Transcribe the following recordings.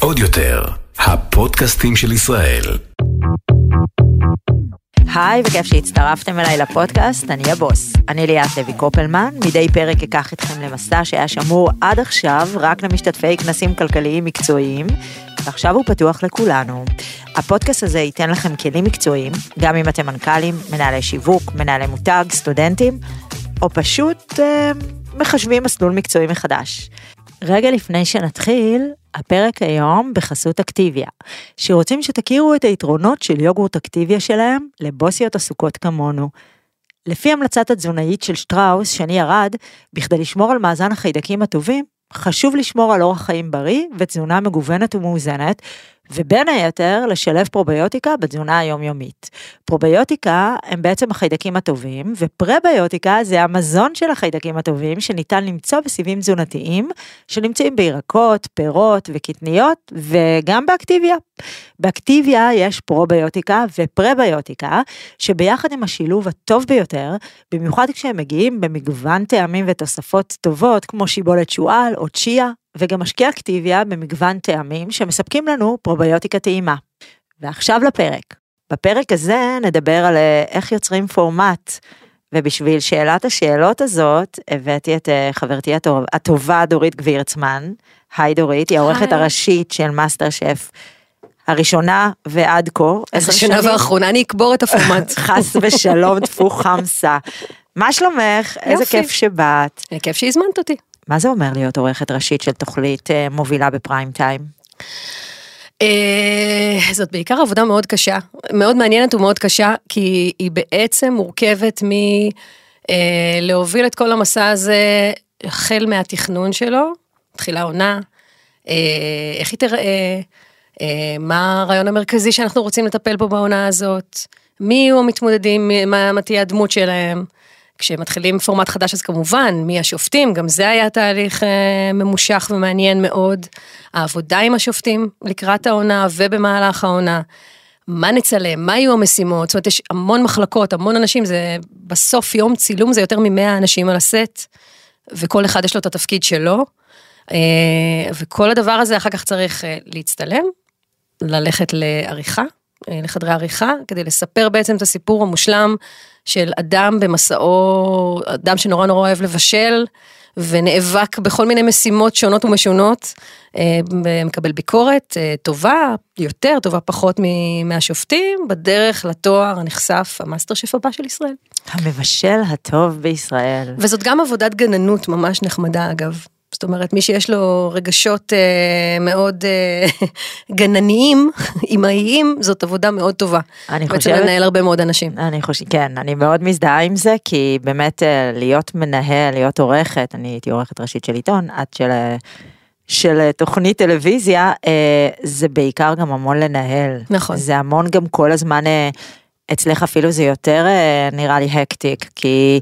עוד יותר, הפודקאסטים של ישראל. היי, וכיף שהצטרפתם אליי לפודקאסט, אני הבוס. אני ליאת לוי קופלמן, מדי פרק אקח אתכם למסע שהיה שמור עד עכשיו רק למשתתפי כנסים כלכליים מקצועיים, ועכשיו הוא פתוח לכולנו. הפודקאסט הזה ייתן לכם כלים מקצועיים, גם אם אתם מנכ"לים, מנהלי שיווק, מנהלי מותג, סטודנטים, או פשוט אה, מחשבים מסלול מקצועי מחדש. רגע לפני שנתחיל, הפרק היום בחסות אקטיביה, שרוצים שתכירו את היתרונות של יוגורט אקטיביה שלהם לבוסיות עסוקות כמונו. לפי המלצת התזונאית של שטראוס, שני ירד, בכדי לשמור על מאזן החיידקים הטובים, חשוב לשמור על אורח חיים בריא ותזונה מגוונת ומאוזנת, ובין היתר לשלב פרוביוטיקה בתזונה היומיומית. פרוביוטיקה הם בעצם החיידקים הטובים, ופרביוטיקה זה המזון של החיידקים הטובים שניתן למצוא בסיבים תזונתיים, שנמצאים בירקות, פירות וקטניות, וגם באקטיביה. באקטיביה יש פרוביוטיקה ופרביוטיקה, שביחד עם השילוב הטוב ביותר, במיוחד כשהם מגיעים במגוון טעמים ותוספות טובות, כמו שיבולת שועל או צ'יה, וגם משקיע אקטיביה במגוון טעמים שמספקים לנו פרוביוטיקה טעימה. ועכשיו לפרק. בפרק הזה נדבר על אה, איך יוצרים פורמט, ובשביל שאלת השאלות הזאת הבאתי את אה, חברתי הטוב, הטובה דורית גבירצמן. היי דורית, היא העורכת. הראשית של מאסטר שף. הראשונה ועד כה. השנה שנים. והאחרונה אני אקבור את הפורמט. חס ושלום, טפו חמסה. מה שלומך? איזה. כיף שבאת. כיף שהזמנת אותי. מה זה אומר להיות עורכת ראשית של תוכנית אה, מובילה בפריים טיים? אה, זאת בעיקר עבודה מאוד קשה, מאוד מעניינת ומאוד קשה, כי היא בעצם מורכבת מלהוביל את כל המסע הזה החל מהתכנון שלו, מתחילה עונה, אה, איך היא תראה, אה, מה הרעיון המרכזי שאנחנו רוצים לטפל בו בעונה הזאת, מי יהיו המתמודדים, מה, מה תהיה הדמות שלהם. כשמתחילים פורמט חדש אז כמובן, מי השופטים, גם זה היה תהליך אה, ממושך ומעניין מאוד. העבודה עם השופטים לקראת העונה ובמהלך העונה. מה נצלם, מה יהיו המשימות, זאת אומרת יש המון מחלקות, המון אנשים, זה בסוף יום צילום זה יותר ממאה אנשים על הסט, וכל אחד יש לו את התפקיד שלו, אה, וכל הדבר הזה אחר כך צריך אה, להצטלם, ללכת לעריכה, אה, לחדרי עריכה, כדי לספר בעצם את הסיפור המושלם של אדם במסעו, אדם שנורא נורא אוהב לבשל, ונאבק בכל מיני משימות שונות ומשונות, אה, מקבל ביקורת אה, טובה יותר, טובה פחות מהשופטים, בדרך לתואר הנחשף, המאסטר שף הבא של ישראל. המבשל הטוב בישראל. וזאת גם עבודת גננות ממש נחמדה אגב. זאת אומרת, מי שיש לו רגשות אה, מאוד אה, גנניים, אמהיים, זאת עבודה מאוד טובה. אני בעצם חושבת, לנהל הרבה מאוד אנשים. אני חושבת, כן, אני מאוד מזדהה עם זה, כי באמת אה, להיות מנהל, להיות עורכת, אני הייתי עורכת ראשית של עיתון, את של, אה, של אה, תוכנית טלוויזיה, אה, זה בעיקר גם המון לנהל. נכון. זה המון גם כל הזמן, אה, אצלך אפילו זה יותר אה, נראה לי הקטיק, כי...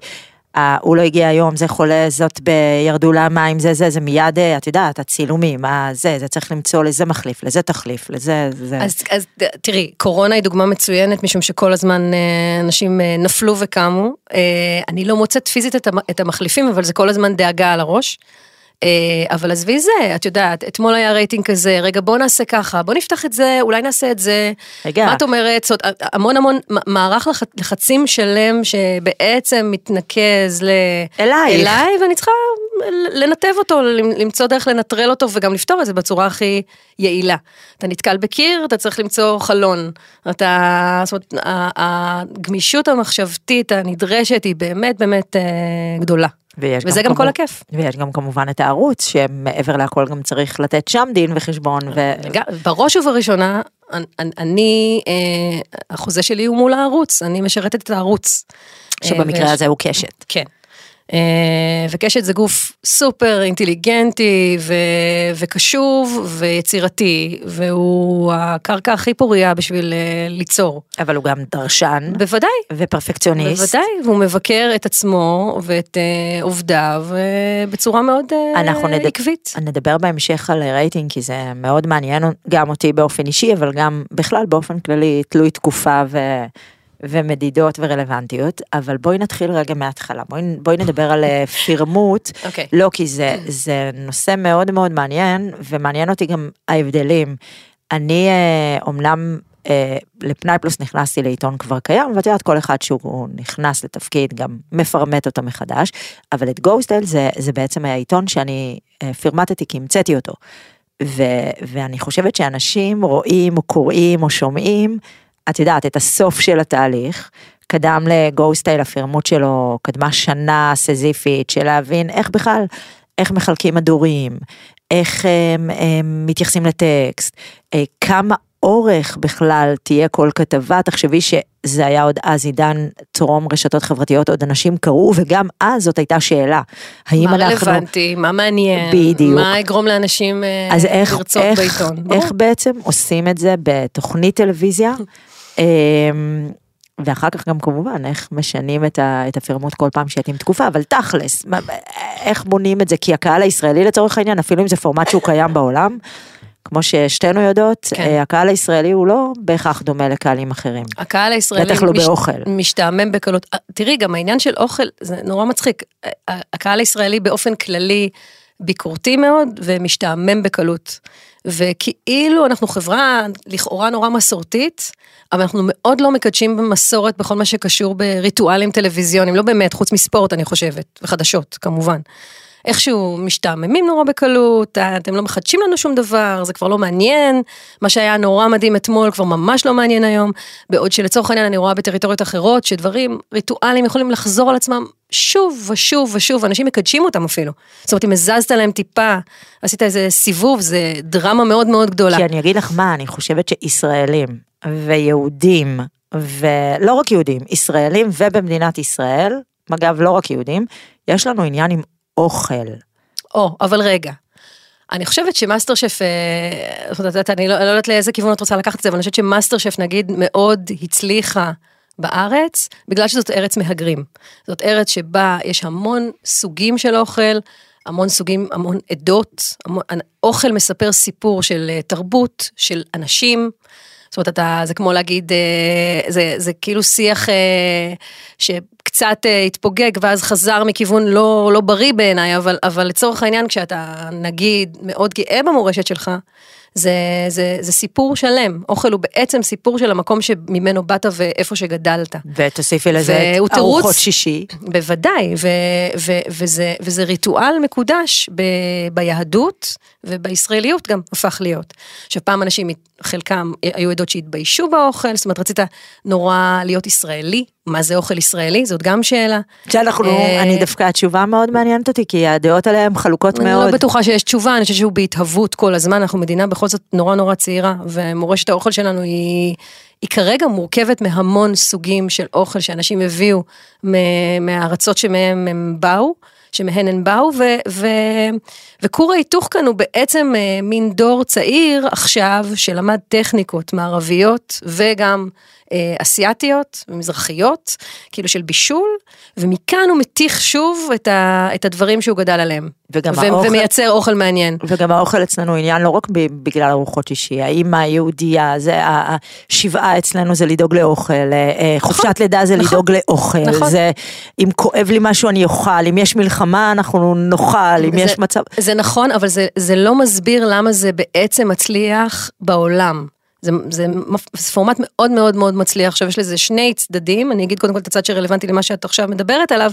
אה, הוא לא הגיע היום, זה חולה, זאת. ירדו למים, זה זה, זה מיד, אה, את יודעת, הצילומים, אה, זה, זה צריך למצוא לזה מחליף, לזה תחליף, לזה, זה. אז, אז תראי, קורונה היא דוגמה מצוינת, משום שכל הזמן אה, אנשים נפלו וקמו. אני לא מוצאת פיזית את המחליפים, אבל זה כל הזמן דאגה על הראש. אה, אבל עזבי זה, את יודעת, אתמול היה רייטינג כזה, רגע בוא נעשה ככה, בוא נפתח את זה, אולי נעשה את זה. רגע. מה את אומרת? זאת המון המון מערך לח- לחצים שלם שבעצם מתנקז ל... אלייך. אליי, ואני צריכה לנתב אותו, למצוא דרך לנטרל אותו וגם לפתור את זה בצורה הכי יעילה. אתה נתקל בקיר, אתה צריך למצוא חלון. אתה, זאת אומרת, הגמישות המחשבתית הנדרשת היא באמת באמת אה, גדולה. ויש וזה גם כל כמובן- הכיף. ויש גם כמובן את הערוץ, שמעבר להכל גם צריך לתת שם דין וחשבון, ו... בראש ובראשונה, אני- אני, אה, החוזה שלי הוא מול הערוץ, אני משרתת את הערוץ. שבמקרה אה, הזה הוא קשת. כן. אה, וקשת זה גוף סופר אינטליגנטי ו- וקשוב ויצירתי, והוא הקרקע הכי פוריה בשביל אה, ליצור. אבל הוא גם דרשן, בוודאי, ופרפקציוניסט. בוודאי, והוא מבקר את עצמו ואת אה, עובדיו אה, בצורה מאוד אה, אנחנו נד- עקבית. נדבר בהמשך על רייטינג, כי זה מאוד מעניין גם אותי באופן אישי, אבל גם בכלל באופן כללי תלוי תקופה ו... ומדידות ורלוונטיות, אבל בואי נתחיל רגע מההתחלה, בואי, בואי נדבר על אה, פירמוט, אוקיי. לא כי זה, זה נושא מאוד מאוד מעניין, ומעניין אותי גם ההבדלים. אני אה, אומנם אה, לפנאי פלוס נכנסתי לעיתון כבר קיים, ואת יודעת כל אחד שהוא נכנס לתפקיד גם מפרמט אותו מחדש, אבל את גוסטייל זה, זה בעצם היה עיתון שאני אה, פירמטתי כי המצאתי אותו. ו, ואני חושבת שאנשים רואים או קוראים או שומעים, את יודעת, את הסוף של התהליך. קדם לגוסטייל, הפירמוט שלו קדמה שנה סזיפית של להבין איך בכלל, איך מחלקים מדורים, איך הם, הם מתייחסים לטקסט, אה, כמה אורך בכלל תהיה כל כתבה, תחשבי שזה היה עוד אז עידן טרום רשתות חברתיות, עוד אנשים קראו, וגם אז זאת הייתה שאלה. האם מה אנחנו... רלוונטי, מה מעניין, בדיוק. מה יגרום לאנשים אה, אז איך, לרצות איך, בעיתון. ברור. איך בעצם עושים את זה בתוכנית טלוויזיה? אמ, ואחר כך גם כמובן איך משנים את, ה, את הפירמות כל פעם שיתאים תקופה, אבל תכלס, מה, איך בונים את זה? כי הקהל הישראלי לצורך העניין, אפילו אם זה פורמט שהוא קיים בעולם, כמו ששתינו יודעות, כן. כן. הקהל הישראלי הוא לא בהכרח דומה לקהלים אחרים. הקהל הישראלי בטח לא באוכל. משתעמם בקלות. אה, תראי, גם העניין של אוכל, זה נורא מצחיק. ה- הקהל הישראלי באופן כללי ביקורתי מאוד ומשתעמם בקלות. וכאילו אנחנו חברה לכאורה נורא מסורתית, אבל אנחנו מאוד לא מקדשים במסורת בכל מה שקשור בריטואלים טלוויזיוניים, לא באמת, חוץ מספורט אני חושבת, וחדשות כמובן. איכשהו משתעממים נורא בקלות, אתם לא מחדשים לנו שום דבר, זה כבר לא מעניין, מה שהיה נורא מדהים אתמול כבר ממש לא מעניין היום, בעוד שלצורך העניין אני רואה בטריטוריות אחרות שדברים, ריטואלים יכולים לחזור על עצמם שוב ושוב ושוב, אנשים מקדשים אותם אפילו. זאת אומרת, אם הזזת להם טיפה, עשית איזה סיבוב, זה דרמה מאוד מאוד גדולה. כי אני אגיד לך מה, אני חושבת שישראלים ויהודים, ולא רק יהודים, ישראלים ובמדינת ישראל, אגב לא רק יהודים, יש לנו עניין עם אוכל. או, אבל רגע. אני חושבת שמאסטר שף, אה, זאת אומרת, אני לא, לא יודעת לאיזה כיוון את רוצה לקחת את זה, אבל אני חושבת שמאסטר שף נגיד מאוד הצליחה בארץ, בגלל שזאת ארץ מהגרים. זאת ארץ שבה יש המון סוגים של אוכל, המון סוגים, המון עדות, המון, אוכל מספר סיפור של אה, תרבות, של אנשים. זאת אומרת, אתה, זה כמו להגיד, אה, זה, זה כאילו שיח אה, שקצת אה, התפוגג ואז חזר מכיוון לא, לא בריא בעיניי, אבל, אבל לצורך העניין, כשאתה נגיד מאוד גאה במורשת שלך, זה, זה, זה סיפור שלם. אוכל הוא בעצם סיפור של המקום שממנו באת ואיפה שגדלת. ותוסיפי לזה את ארוחות. שישי. בוודאי, ו, ו, וזה, וזה ריטואל מקודש ב, ביהדות ובישראליות גם הפך להיות. עכשיו פעם אנשים, חלקם היו עדות שהתביישו באוכל, זאת אומרת רצית נורא להיות ישראלי, מה זה אוכל ישראלי? זאת גם שאלה. שאנחנו, אה, אני דווקא התשובה מאוד מעניינת אותי, כי הדעות עליה הן חלוקות אני מאוד. לא בטוחה שיש תשובה, אני חושבת שהוא בהתהוות כל הזמן, אנחנו מדינה בכל זאת נורא נורא צעירה, ומורשת האוכל שלנו היא, היא כרגע מורכבת מהמון סוגים של אוכל שאנשים הביאו מהארצות שמהם הם באו. שמהן הן באו, ו, ו, וכור ההיתוך כאן הוא בעצם אה, מין דור צעיר עכשיו שלמד טכניקות מערביות וגם אסיאתיות ומזרחיות, כאילו של בישול, ומכאן הוא מתיך שוב את, ה, את הדברים שהוא גדל עליהם. וגם ו- האוכל- ומייצר אוכל מעניין. וגם האוכל אצלנו עניין לא רק בגלל ארוחות שישי, האימא היהודייה, זה השבעה אצלנו זה לדאוג לאוכל, אה, אה, חופשת לידה זה נכון. לדאוג לאוכל, נכון. זה אם כואב לי משהו אני אוכל, אם יש מלחמה אנחנו נאכל, אם זה- יש מצב, זה נכון, אבל זה, זה לא מסביר למה זה בעצם מצליח בעולם. זה, זה, זה פורמט מאוד מאוד מאוד מצליח, עכשיו יש לזה שני צדדים, אני אגיד קודם כל את הצד שרלוונטי למה שאת עכשיו מדברת עליו,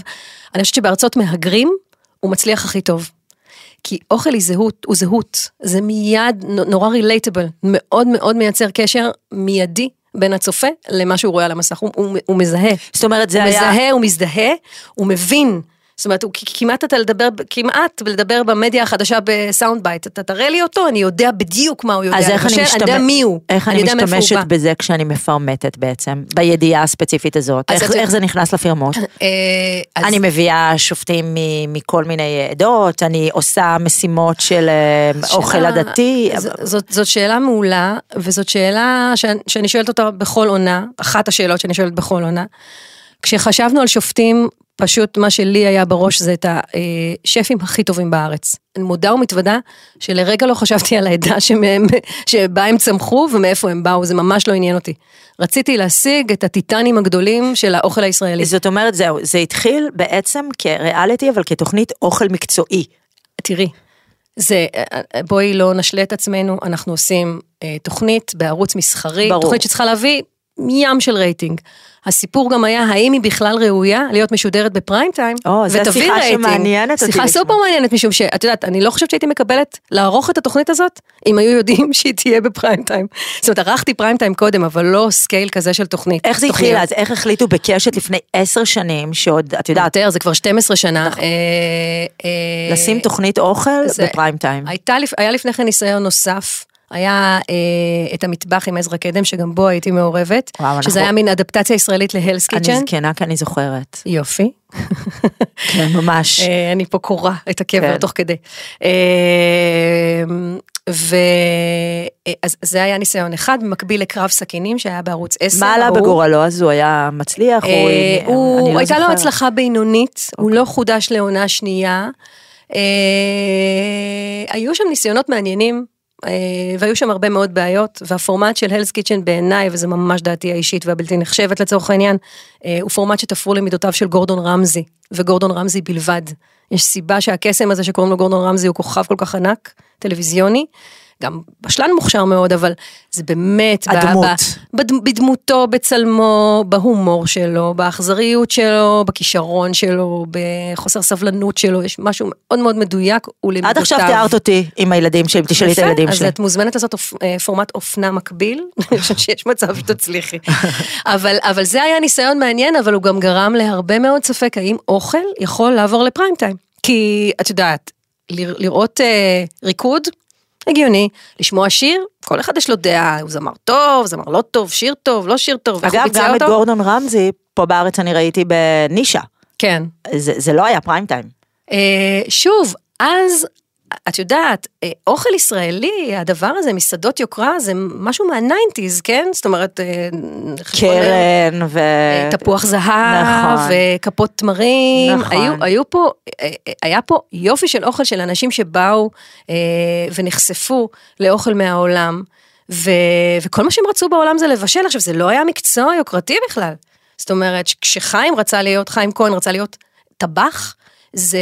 אני חושבת שבארצות מהגרים הוא מצליח הכי טוב. כי אוכל היא זהות, הוא זהות, זה מיד נו- נורא relatable, מאוד מאוד מייצר קשר מיידי בין הצופה למה שהוא רואה על המסך, הוא, הוא, הוא מזהה. זאת אומרת זה הוא היה, מזהה, הוא מזדהה, הוא מבין. זאת אומרת, הוא כמעט אתה לדבר, כמעט לדבר במדיה החדשה ב sound bite, אתה תראה לי אותו, אני יודע בדיוק מה הוא יודע. אז איך אני חושב- משתמש- אני יודע מי הוא, איך אני הוא משתמשת. בזה כשאני מפרמטת בעצם, בידיעה הספציפית הזאת, איך את- איך זה נכנס לפירמות? אה, אז- אני מביאה שופטים מכל מיני עדות, אני עושה משימות של אה, אוכל שאלה- עדתי, ז- זאת, זאת שאלה מעולה, וזאת שאלה שאני, שאני שואלת אותה בכל עונה, אחת השאלות שאני שואלת בכל עונה. כשחשבנו על שופטים פשוט מה שלי היה בראש זה את השפים הכי טובים בארץ. אני מודה ומתוודה שלרגע לא חשבתי על העדה שמהם, שבה הם צמחו ומאיפה הם באו, זה ממש לא עניין אותי. רציתי להשיג את הטיטנים הגדולים של האוכל הישראלי. זאת אומרת, זהו, זה התחיל בעצם כריאליטי, אבל כתוכנית אוכל מקצועי. תראי, זה, בואי לא נשלה את עצמנו, אנחנו עושים אה, תוכנית בערוץ מסחרי, ברור. תוכנית שצריכה להביא ים של רייטינג. הסיפור גם היה האם היא בכלל ראויה להיות משודרת בפריים טיים, או, זו השיחה רייטינג. שמעניינת אותי שיחה. סופר מעניינת, משום שאת יודעת, אני לא חושבת שהייתי מקבלת לערוך את התוכנית הזאת, אם היו יודעים שהיא תהיה בפריים טיים. זאת אומרת, ערכתי פריים טיים קודם, אבל לא scale כזה של תוכנית. איך זה התחיל. אז? איך החליטו בקשת לפני עשר שנים, שעוד, את יודעת, יותר, זה כבר 12 שנה. אה, אה, לשים תוכנית אוכל בפריים טיים. היה לפני כן ניסיון נוסף, היה אה, את המטבח עם עזרא קדם, שגם בו הייתי מעורבת, וואו, אנחנו- שזה היה מין אדפטציה ישראלית ל Hell's Kitchen. זקנה כי אני זוכרת. יופי. כן, ממש. אה, אני פה כורה את הקבר כן. תוך כדי. אה, ו... אה, אז זה היה ניסיון אחד, במקביל לקרב סכינים שהיה בערוץ 10. מה עלה ההוא. בגורלו? אז הוא היה מצליח? אה, אני הוא, לא הייתה לו זוכרת. הצלחה בינונית, הוא לא חודש לעונה שנייה. אה, היו שם ניסיונות מעניינים, והיו שם הרבה מאוד בעיות, והפורמט של הלס קיצ'ן בעיניי, וזה ממש דעתי האישית והבלתי נחשבת לצורך העניין, אה, הוא פורמט שתפרו למידותיו של גורדון רמזי, וגורדון רמזי בלבד. יש סיבה שהקסם הזה שקוראים לו גורדון רמזי הוא כוכב כל כך ענק, טלוויזיוני. גם בשלן מוכשר מאוד, אבל זה באמת... הדמות. ב- בדמותו, בצלמו, בהומור שלו, באכזריות שלו, בכישרון שלו, בחוסר סבלנות שלו, יש משהו מאוד מאוד מדויק ולמידותיו. עד עכשיו תיארת אותי עם הילדים שלי, תשאלי את הילדים שלי. אז את מוזמנת לעשות אופ- אה, פורמט אופנה מקביל, אני חושבת שיש מצב שתצליחי. אבל, אבל זה היה ניסיון מעניין, אבל הוא גם גרם להרבה מאוד ספק האם אוכל יכול לעבור לפריים טיים. כי את יודעת, לר- לראות אה, ריקוד, הגיוני, לשמוע שיר, כל אחד יש לו דעה, הוא זמר טוב, זמר לא טוב, שיר טוב, לא שיר טוב, אגב, גם את אותו? גורדון רמזי, פה בארץ אני ראיתי בנישה. כן. זה זה לא היה פריים טיים. אה, שוב, אז, את יודעת, אה, אוכל ישראלי, הדבר הזה, מסעדות יוקרה, זה משהו מה nineties, כן? זאת אומרת, אה, קרן ו... אה, תפוח זהב, נכון. וכפות תמרים, נכון. היו, היו פה, היה פה יופי של אוכל של אנשים שבאו אה, ונחשפו לאוכל מהעולם, ו, וכל מה שהם רצו בעולם זה לבשל, עכשיו זה לא היה מקצוע יוקרתי בכלל. זאת אומרת, כשחיים רצה להיות, חיים כהן רצה להיות טבח, זה,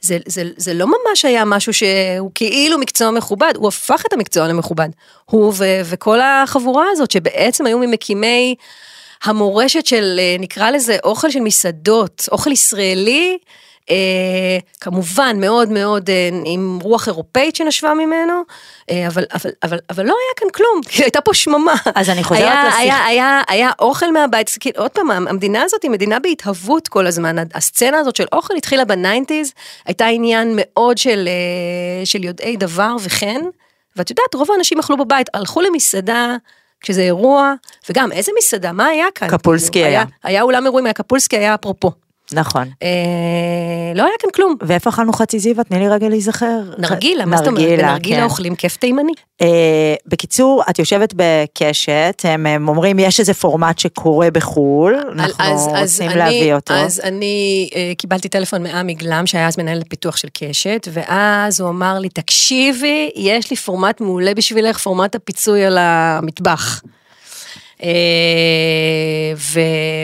זה, זה, זה לא ממש היה משהו שהוא כאילו מקצוע מכובד, הוא הפך את המקצוע למכובד. הוא ו, וכל החבורה הזאת שבעצם היו ממקימי המורשת של אה, נקרא לזה אוכל של מסעדות, אוכל ישראלי, כמובן מאוד מאוד אה, עם רוח אירופאית שנשבה ממנו, אה, אבל, אבל, אבל, אבל לא היה כאן כלום, הייתה פה שממה. אז אני חוזרת היה, לשיח- היה, היה, היה אוכל מהבית, כאילו, עוד פעם, המדינה הזאת היא מדינה בהתהוות כל הזמן, הסצנה הזאת של אוכל התחילה בניינטיז, הייתה עניין מאוד של, אה, של יודעי דבר וכן, ואת יודעת, רוב האנשים אכלו בבית, הלכו למסעדה. כשזה אירוע, וגם איזה מסעדה, מה היה כאן? קפולסקי כאילו, היה. היה אולם אירועים, היה קפולסקי, היה אפרופו. נכון. אה, לא היה כאן כלום. ואיפה אכלנו חצי זיווה? תני לי רגע להיזכר. נרגילה, מה זאת אומרת? נרגילה, בנרגילה כן. אוכלים כיף תימני. אה, בקיצור, את יושבת בקשת, הם, הם אומרים יש איזה פורמט שקורה בחו"ל, אנחנו אז- אז רוצים אני- להביא אותו. אז אני אה, קיבלתי טלפון מעמי גלם, שהיה אז מנהל פיתוח של קשת, ואז הוא אמר לי, תקשיבי, יש לי פורמט מעולה בשבילך, פורמט הפיצוי על המטבח. אה,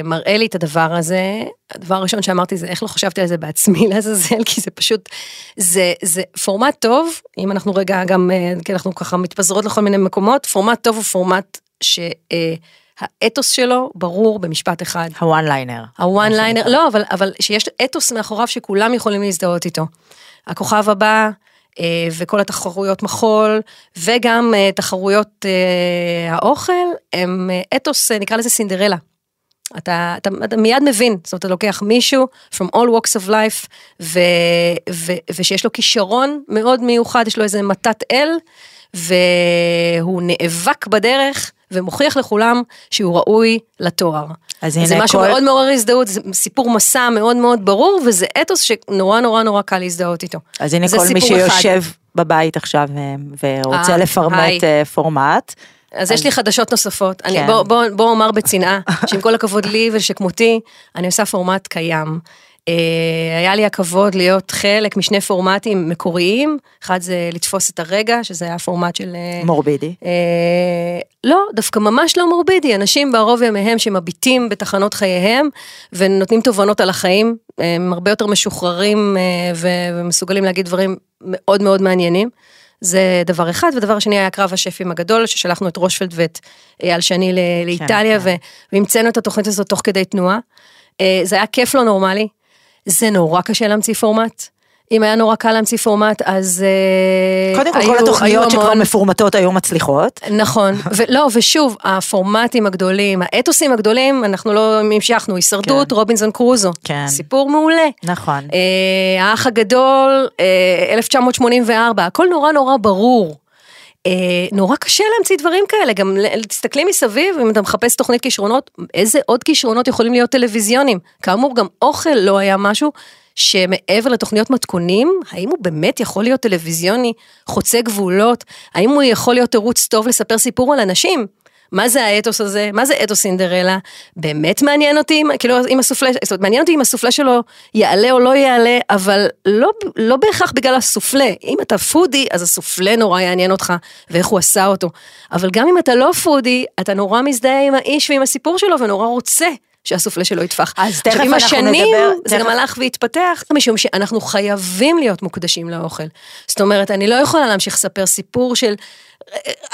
ומראה לי את הדבר הזה, הדבר הראשון שאמרתי זה איך לא חשבתי על זה בעצמי לעזאזל, כי זה פשוט, זה, זה פורמט טוב, אם אנחנו רגע גם, אה, כי אנחנו ככה מתפזרות לכל מיני מקומות, פורמט טוב הוא פורמט שהאתוס שלו ברור במשפט אחד. ה one liner. ה one liner, לא, אבל, אבל שיש אתוס מאחוריו שכולם יכולים להזדהות איתו. הכוכב הבא, אה, וכל התחרויות מחול, וגם אה, תחרויות אה, האוכל, הם אה, אתוס, אה, נקרא לזה סינדרלה. אתה, אתה, אתה מיד מבין, זאת אומרת, אתה לוקח מישהו from all walks of life, ו, ו, ושיש לו כישרון מאוד מיוחד, יש לו איזה מתת אל, והוא נאבק בדרך, ומוכיח לכולם שהוא ראוי לתואר. אז זה הנה משהו כל- מאוד מעורר הזדהות, זה סיפור מסע מאוד מאוד ברור, וזה אתוס שנורא נורא נורא קל להזדהות איתו. אז הנה זה כל מי סיפור אחד. שיושב בבית עכשיו אה, ורוצה אה, לפרמט היי. אה, פורמט, אז יש לי חדשות נוספות. כן. בוא- בוא בוא אומר בצנעה, שעם כל הכבוד לי ושכמותי, אני עושה פורמט קיים. אה, היה לי הכבוד להיות חלק משני פורמטים מקוריים, אחד זה לתפוס את הרגע, שזה היה פורמט של... אה, מורבידי. אה, לא, דווקא ממש לא מורבידי, אנשים בערוב ימיהם שמביטים בתחנות חייהם ונותנים תובנות על החיים, הם הרבה יותר משוחררים ומסוגלים להגיד דברים מאוד מאוד מעניינים. זה דבר אחד, ודבר שני היה קרב השפים הגדול, ששלחנו את רושפלד ואת אייל שני ל- לאיטליה, כן. ו- והמצאנו את התוכנית הזאת תוך כדי תנועה. זה היה כיף לא נורמלי, זה נורא קשה להמציא פורמט. אם היה נורא קל להמציא פורמט, אז... אה, קודם כל, היו- כל התוכניות שכבר המון- מפורמטות היו מצליחות. נכון, ולא, ושוב, הפורמטים הגדולים, האתוסים הגדולים, אנחנו לא המשכנו, הישרדות, כן. רובינזון קרוזו. כן. סיפור מעולה. נכון. אה, האח הגדול, אה, 1984, הכל נורא נורא ברור. אה, נורא קשה להמציא דברים כאלה, גם תסתכלי מסביב, אם אתה מחפש תוכנית כישרונות, איזה עוד כישרונות יכולים להיות טלוויזיונים? כאמור, גם אוכל לא היה משהו שמעבר לתוכניות מתכונים, האם הוא באמת יכול להיות טלוויזיוני, חוצה גבולות? האם הוא יכול להיות תירוץ טוב לספר סיפור על אנשים? מה זה האתוס הזה? מה זה אתוס סינדרלה? באמת מעניין אותי, כאילו, אם הסופלה, זאת אומרת, מעניין אותי אם הסופלה שלו יעלה או לא יעלה, אבל לא, לא בהכרח בגלל הסופלה. אם אתה פודי, אז הסופלה נורא יעניין אותך, ואיך הוא עשה אותו. אבל גם אם אתה לא פודי, אתה נורא מזדהה עם האיש ועם הסיפור שלו, ונורא רוצה. שהסופלה שלו יתפח. אז עכשיו, תכף עם אנחנו השנים, נדבר- זה תכף- גם הלך והתפתח, משום שאנחנו חייבים להיות מוקדשים לאוכל. זאת אומרת, אני לא יכולה להמשיך לספר סיפור של,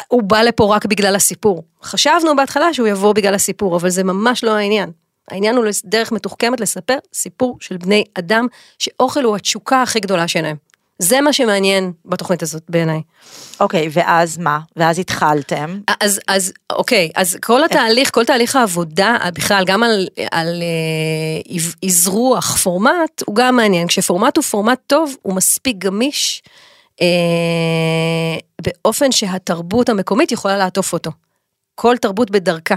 הוא בא לפה רק בגלל הסיפור. חשבנו בהתחלה שהוא יבוא בגלל הסיפור, אבל זה ממש לא העניין. העניין הוא דרך מתוחכמת לספר סיפור של בני אדם, שאוכל הוא התשוקה הכי גדולה שלהם. זה מה שמעניין בתוכנית הזאת בעיניי. אוקיי, ואז מה? ואז התחלתם. אז, אז אוקיי, אז כל התהליך, כל תהליך העבודה, בכלל, גם על, על אה, אזרוח פורמט, הוא גם מעניין. כשפורמט הוא פורמט טוב, הוא מספיק גמיש, אה, באופן שהתרבות המקומית יכולה לעטוף אותו. כל תרבות בדרכה.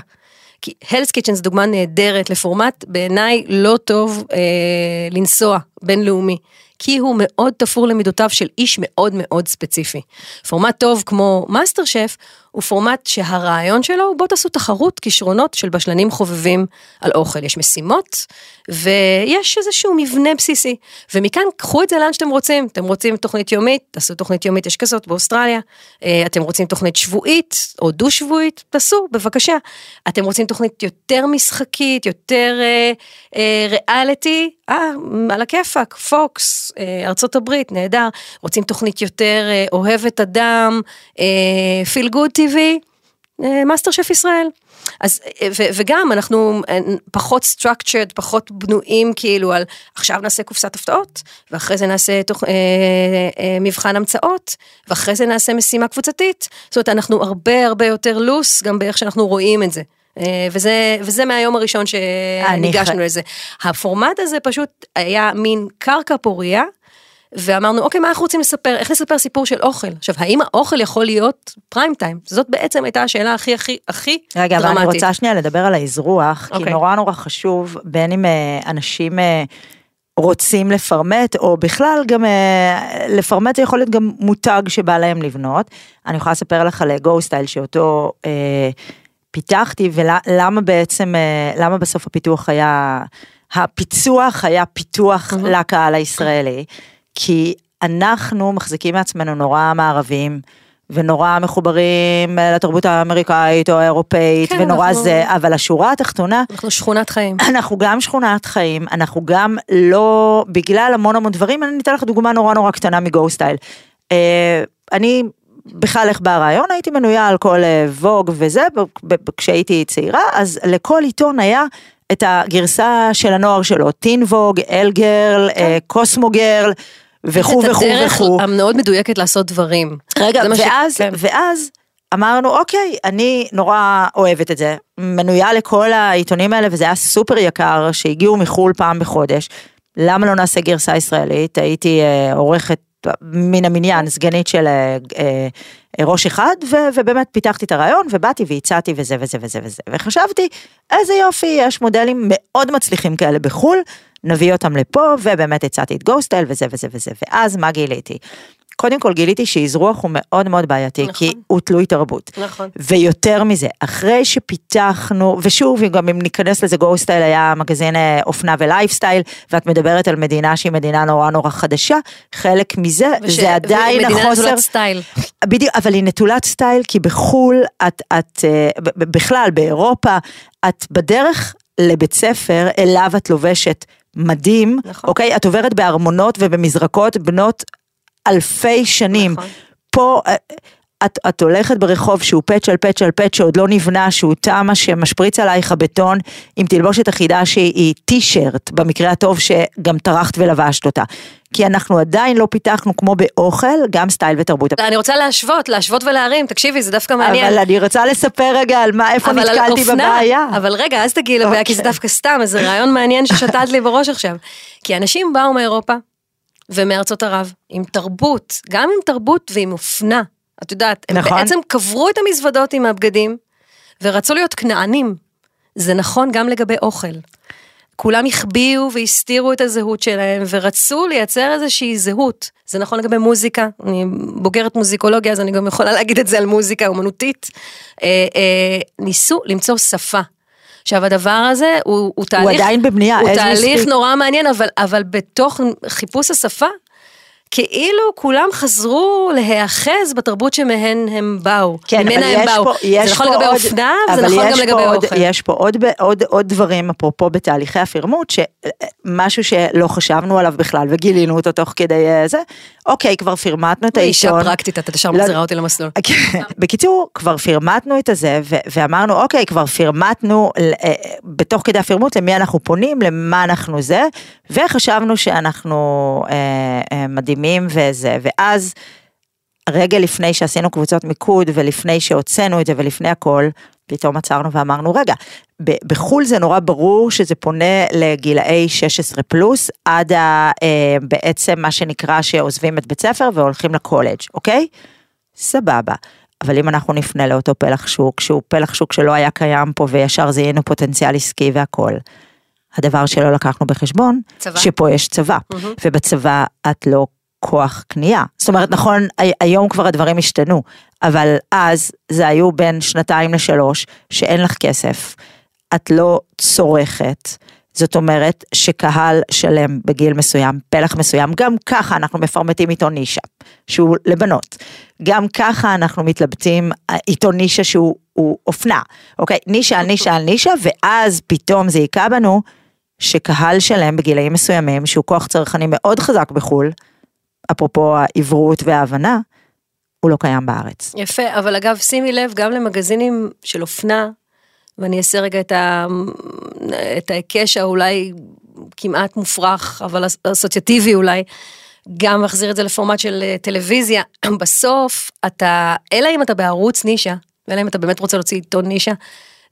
כי Hell's Kitchen זו דוגמה נהדרת לפורמט בעיניי לא טוב אה, לנסוע בינלאומי. כי הוא מאוד תפור למידותיו של איש מאוד מאוד ספציפי. פורמט טוב כמו מאסטר שף הוא פורמט שהרעיון שלו הוא בוא תעשו תחרות כישרונות של בשלנים חובבים על אוכל. יש משימות ויש איזשהו מבנה בסיסי. ומכאן קחו את זה לאן שאתם רוצים. אתם רוצים תוכנית יומית, תעשו תוכנית יומית, יש כזאת באוסטרליה. אה, אתם רוצים תוכנית שבועית או דו-שבועית, תעשו, בבקשה. אתם רוצים תוכנית יותר משחקית, יותר אה, אה, ריאליטי, אה, על הכיפאק, Fox, אה, ארצות הברית, נהדר. רוצים תוכנית יותר אה, אוהבת אדם, feel good TV, מאסטר שף ישראל. אז, אה, ו, וגם אנחנו אה, פחות structured, פחות בנויים כאילו על עכשיו נעשה קופסת הפתעות, ואחרי זה נעשה תוך, אה, אה, מבחן המצאות, ואחרי זה נעשה משימה קבוצתית. זאת אומרת, אנחנו הרבה הרבה יותר לוס, גם באיך שאנחנו רואים את זה. אה, וזה, וזה מהיום הראשון שניגשנו לזה. הפורמט הזה פשוט היה מין קרקע פורייה, ואמרנו, אוקיי, מה אנחנו רוצים לספר? איך לספר סיפור של אוכל? עכשיו, האם האוכל יכול להיות פריים טיים? זאת בעצם הייתה השאלה הכי הכי הכי רגע, אבל דרמטית. אני רוצה שנייה לדבר על האזרוח, כי אוקיי. נורא נורא חשוב, בין אם אה, אנשים אה, רוצים לפרמט, או בכלל גם אה, לפרמט זה יכול להיות גם מותג שבא להם לבנות. אני יכולה לספר לך על גו סטייל שאותו אה, פיתחתי, ולמה בעצם, אה, למה בסוף הפיתוח היה, הפיצוח היה פיתוח לקהל הישראלי, כי אנחנו מחזיקים מעצמנו נורא מערבים. ונורא מחוברים אה, לתרבות האמריקאית או האירופאית, כן, ונורא אנחנו- זה, אבל השורה התחתונה, אנחנו שכונת חיים. אנחנו גם שכונת חיים, אנחנו גם לא, בגלל המון המון דברים, אני אתן לך דוגמה נורא נורא קטנה מגו סטייל. אה, אני בכלל איך בא הרעיון, הייתי מנויה על כל אה, ווג וזה, ב- ב- כשהייתי צעירה, אז לכל עיתון היה את הגרסה של הנוער שלו, טין ווג, אל גרל, אה, קוסמו גרל, וכו' את וכו' הדרך וכו'. המאוד מדויקת לעשות דברים. רגע, מה ש- ואז, כן. ואז אמרנו, אוקיי, אני נורא אוהבת את זה, מנויה לכל העיתונים האלה, וזה היה סופר יקר, שהגיעו מחו"ל פעם בחודש. למה לא נעשה גרסה ישראלית? הייתי אה, עורכת מן המניין, סגנית של אה, אה, ראש אחד, ו, ובאמת פיתחתי את הרעיון, ובאתי והצעתי וזה וזה וזה וזה. וחשבתי, איזה יופי, יש מודלים מאוד מצליחים כאלה בחו"ל, נביא אותם לפה, ובאמת הצעתי את גוסטל וזה וזה וזה. ואז מה גיליתי? קודם כל גיליתי שאזרוח הוא מאוד מאוד בעייתי, נכון. כי הוא תלוי תרבות. נכון. ויותר מזה, אחרי שפיתחנו, ושוב, גם אם ניכנס לזה, גו סטייל היה מגזין אה, אופנה ולייפסטייל, ואת מדברת על מדינה שהיא מדינה נורא נורא חדשה, חלק מזה, וש- זה עדיין החוסר... נטולת סטייל. בדיוק, אבל היא נטולת סטייל, כי בחו"ל, את, את אה, בכלל, באירופה, את בדרך לבית ספר, אליו את לובשת מדים, נכון. אוקיי? את עוברת בארמונות ובמזרקות בנות אלפי שנים. נכון. פה... אה, את, את הולכת ברחוב שהוא patch על patch על patch שעוד לא נבנה, שהוא תמה שמשפריץ עלייך הבטון עם תלבושת אחידה שהיא טישרט, במקרה הטוב שגם טרחת ולבשת אותה. כי אנחנו עדיין לא פיתחנו כמו באוכל, גם סטייל ותרבות. אני רוצה להשוות, להשוות ולהרים, תקשיבי, זה דווקא מעניין. אבל אני רוצה לספר רגע על מה, איפה נתקלתי אופנה, בבעיה. אבל רגע, אז תגיעי לבעיה, כי זה אוקיי. דווקא סתם, איזה רעיון מעניין ששתלת לי בראש עכשיו. כי אנשים באו מאירופה ומארצות ערב, עם תרבות, גם עם תרבות ועם אופנה. את יודעת, הם נכון. בעצם קברו את המזוודות עם הבגדים, ורצו להיות כנענים. זה נכון גם לגבי אוכל. כולם החביאו והסתירו את הזהות שלהם, ורצו לייצר איזושהי זהות. זה נכון לגבי מוזיקה, אני בוגרת מוזיקולוגיה, אז אני גם יכולה להגיד את זה על מוזיקה אומנותית. אה, אה, ניסו למצוא שפה. עכשיו הדבר הזה הוא, הוא תהליך, עדיין בבנייה, הוא תהליך speak. נורא מעניין, אבל, אבל בתוך חיפוש השפה, כאילו כולם חזרו להיאחז בתרבות שמהן הם באו, כן, ממנה הם באו. פה, זה נכון לגבי עוד, אופנה, אבל זה נכון גם לגבי עוד, אוכל. יש פה עוד, עוד, עוד דברים, אפרופו בתהליכי הפירמוט, שמשהו שלא חשבנו עליו בכלל וגילינו אותו תוך כדי אה, זה, אוקיי, כבר פירמטנו את אישה העיתון. פרקטית, את ישר לא- מחזירה אותי למסלול. כן. בקיצור, כבר פירמטנו את הזה, ו- ואמרנו, אוקיי, כבר פירמטנו ל- אה, בתוך כדי הפירמוט למי אנחנו פונים, למה אנחנו זה, וחשבנו שאנחנו אה, אה, מדהימים וזה, ואז רגע לפני שעשינו קבוצות מיקוד, ולפני שהוצאנו את זה, ולפני הכל, פתאום עצרנו ואמרנו, רגע, בחו"ל זה נורא ברור שזה פונה לגילאי 16 פלוס, עד ה, אה, בעצם מה שנקרא שעוזבים את בית ספר והולכים לקולג', אוקיי? סבבה. אבל אם אנחנו נפנה לאותו פלח שוק, שהוא פלח שוק שלא היה קיים פה וישר זיהינו פוטנציאל עסקי והכל. הדבר שלא לקחנו בחשבון, צבא. שפה יש צבא, מהמם. ובצבא את לא כוח קנייה. זאת אומרת, נכון, הי- היום כבר הדברים השתנו, אבל אז זה היו בין שנתיים לשלוש, שאין לך כסף, את לא צורכת. זאת אומרת שקהל שלם בגיל מסוים, פלח מסוים, גם ככה אנחנו מפרמטים איתו נישה, שהוא לבנות. גם ככה אנחנו מתלבטים אה, איתו נישה שהוא הוא אופנה, אוקיי? נישה על נישה על נישה, ואז פתאום זה היכה בנו שקהל שלם בגילאים מסוימים, שהוא כוח צרכני מאוד חזק בחו"ל, אפרופו העברות וההבנה, הוא לא קיים בארץ. יפה, אבל אגב, שימי לב גם למגזינים של אופנה, ואני אעשה רגע את, ה... את ההיקש האולי כמעט מופרך, אבל אס- אסוציאטיבי אולי, גם מחזיר את זה לפורמט של אה, טלוויזיה. בסוף, אתה, אלא אם אתה בערוץ נישה, אלא אם אתה באמת רוצה להוציא עיתון נישה,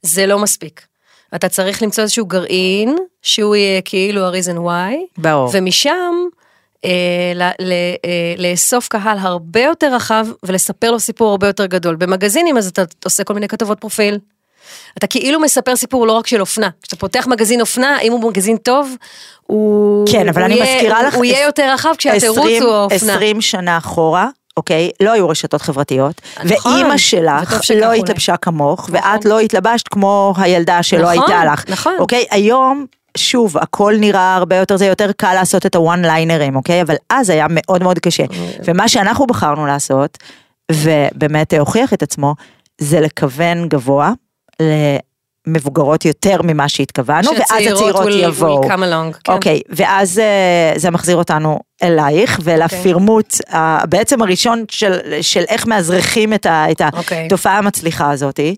זה לא מספיק. אתה צריך למצוא איזשהו גרעין, שהוא יהיה כאילו ה-reason why, ברור. ומשם לאסוף קהל הרבה יותר רחב ולספר לו סיפור הרבה יותר גדול. במגזינים אז אתה עושה כל מיני כתבות פרופיל. אתה כאילו מספר סיפור לא רק של אופנה. כשאתה פותח מגזין אופנה, אם הוא מגזין טוב, הוא... כן, אבל הוא אני יהיה- מזכירה הוא- לך, הוא יהיה יותר רחב כשהתירוץ 20 הוא האופנה. 20 שנה אחורה, אוקיי? לא היו רשתות חברתיות, נכון, ואימא שלך לא. התלבשה כמוך, נכון. ואת לא התלבשת כמו הילדה שלא נכון, הייתה לך. נכון. אוקיי? היום... שוב, הכל נראה הרבה יותר, זה יותר קל לעשות את הוואן ליינרים, אוקיי? אבל אז היה מאוד מאוד קשה. ומה שאנחנו בחרנו לעשות, ובאמת הוכיח את עצמו, זה לכוון גבוה למבוגרות יותר ממה שהתכוונו, ואז הצעירות will- יבואו. will come along, כן. אוקיי, ואז אה, זה מחזיר אותנו אלייך ולפירמוט ה- בעצם הראשון של, של איך מאזרחים את, ה, את אוקיי. התופעה המצליחה הזאתי.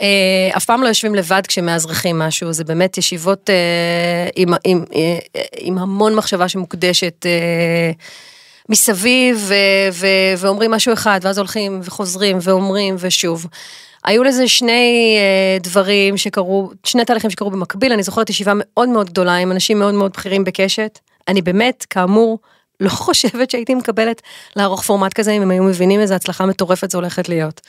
אה, אף פעם לא יושבים לבד כשמאזרחים משהו, זה באמת ישיבות אה, עם, עם, אה, עם המון מחשבה שמוקדשת מסביב, ו, ו, ואומרים משהו אחד, ואז הולכים וחוזרים ואומרים ושוב. היו לזה שני אה, דברים שקרו, שני תהליכים שקרו במקביל, אני זוכרת ישיבה מאוד מאוד גדולה עם אנשים מאוד מאוד בכירים בקשת. אני באמת, כאמור, לא חושבת שהייתי מקבלת לערוך פורמט כזה, אם הם היו מבינים איזה הצלחה מטורפת זו הולכת להיות.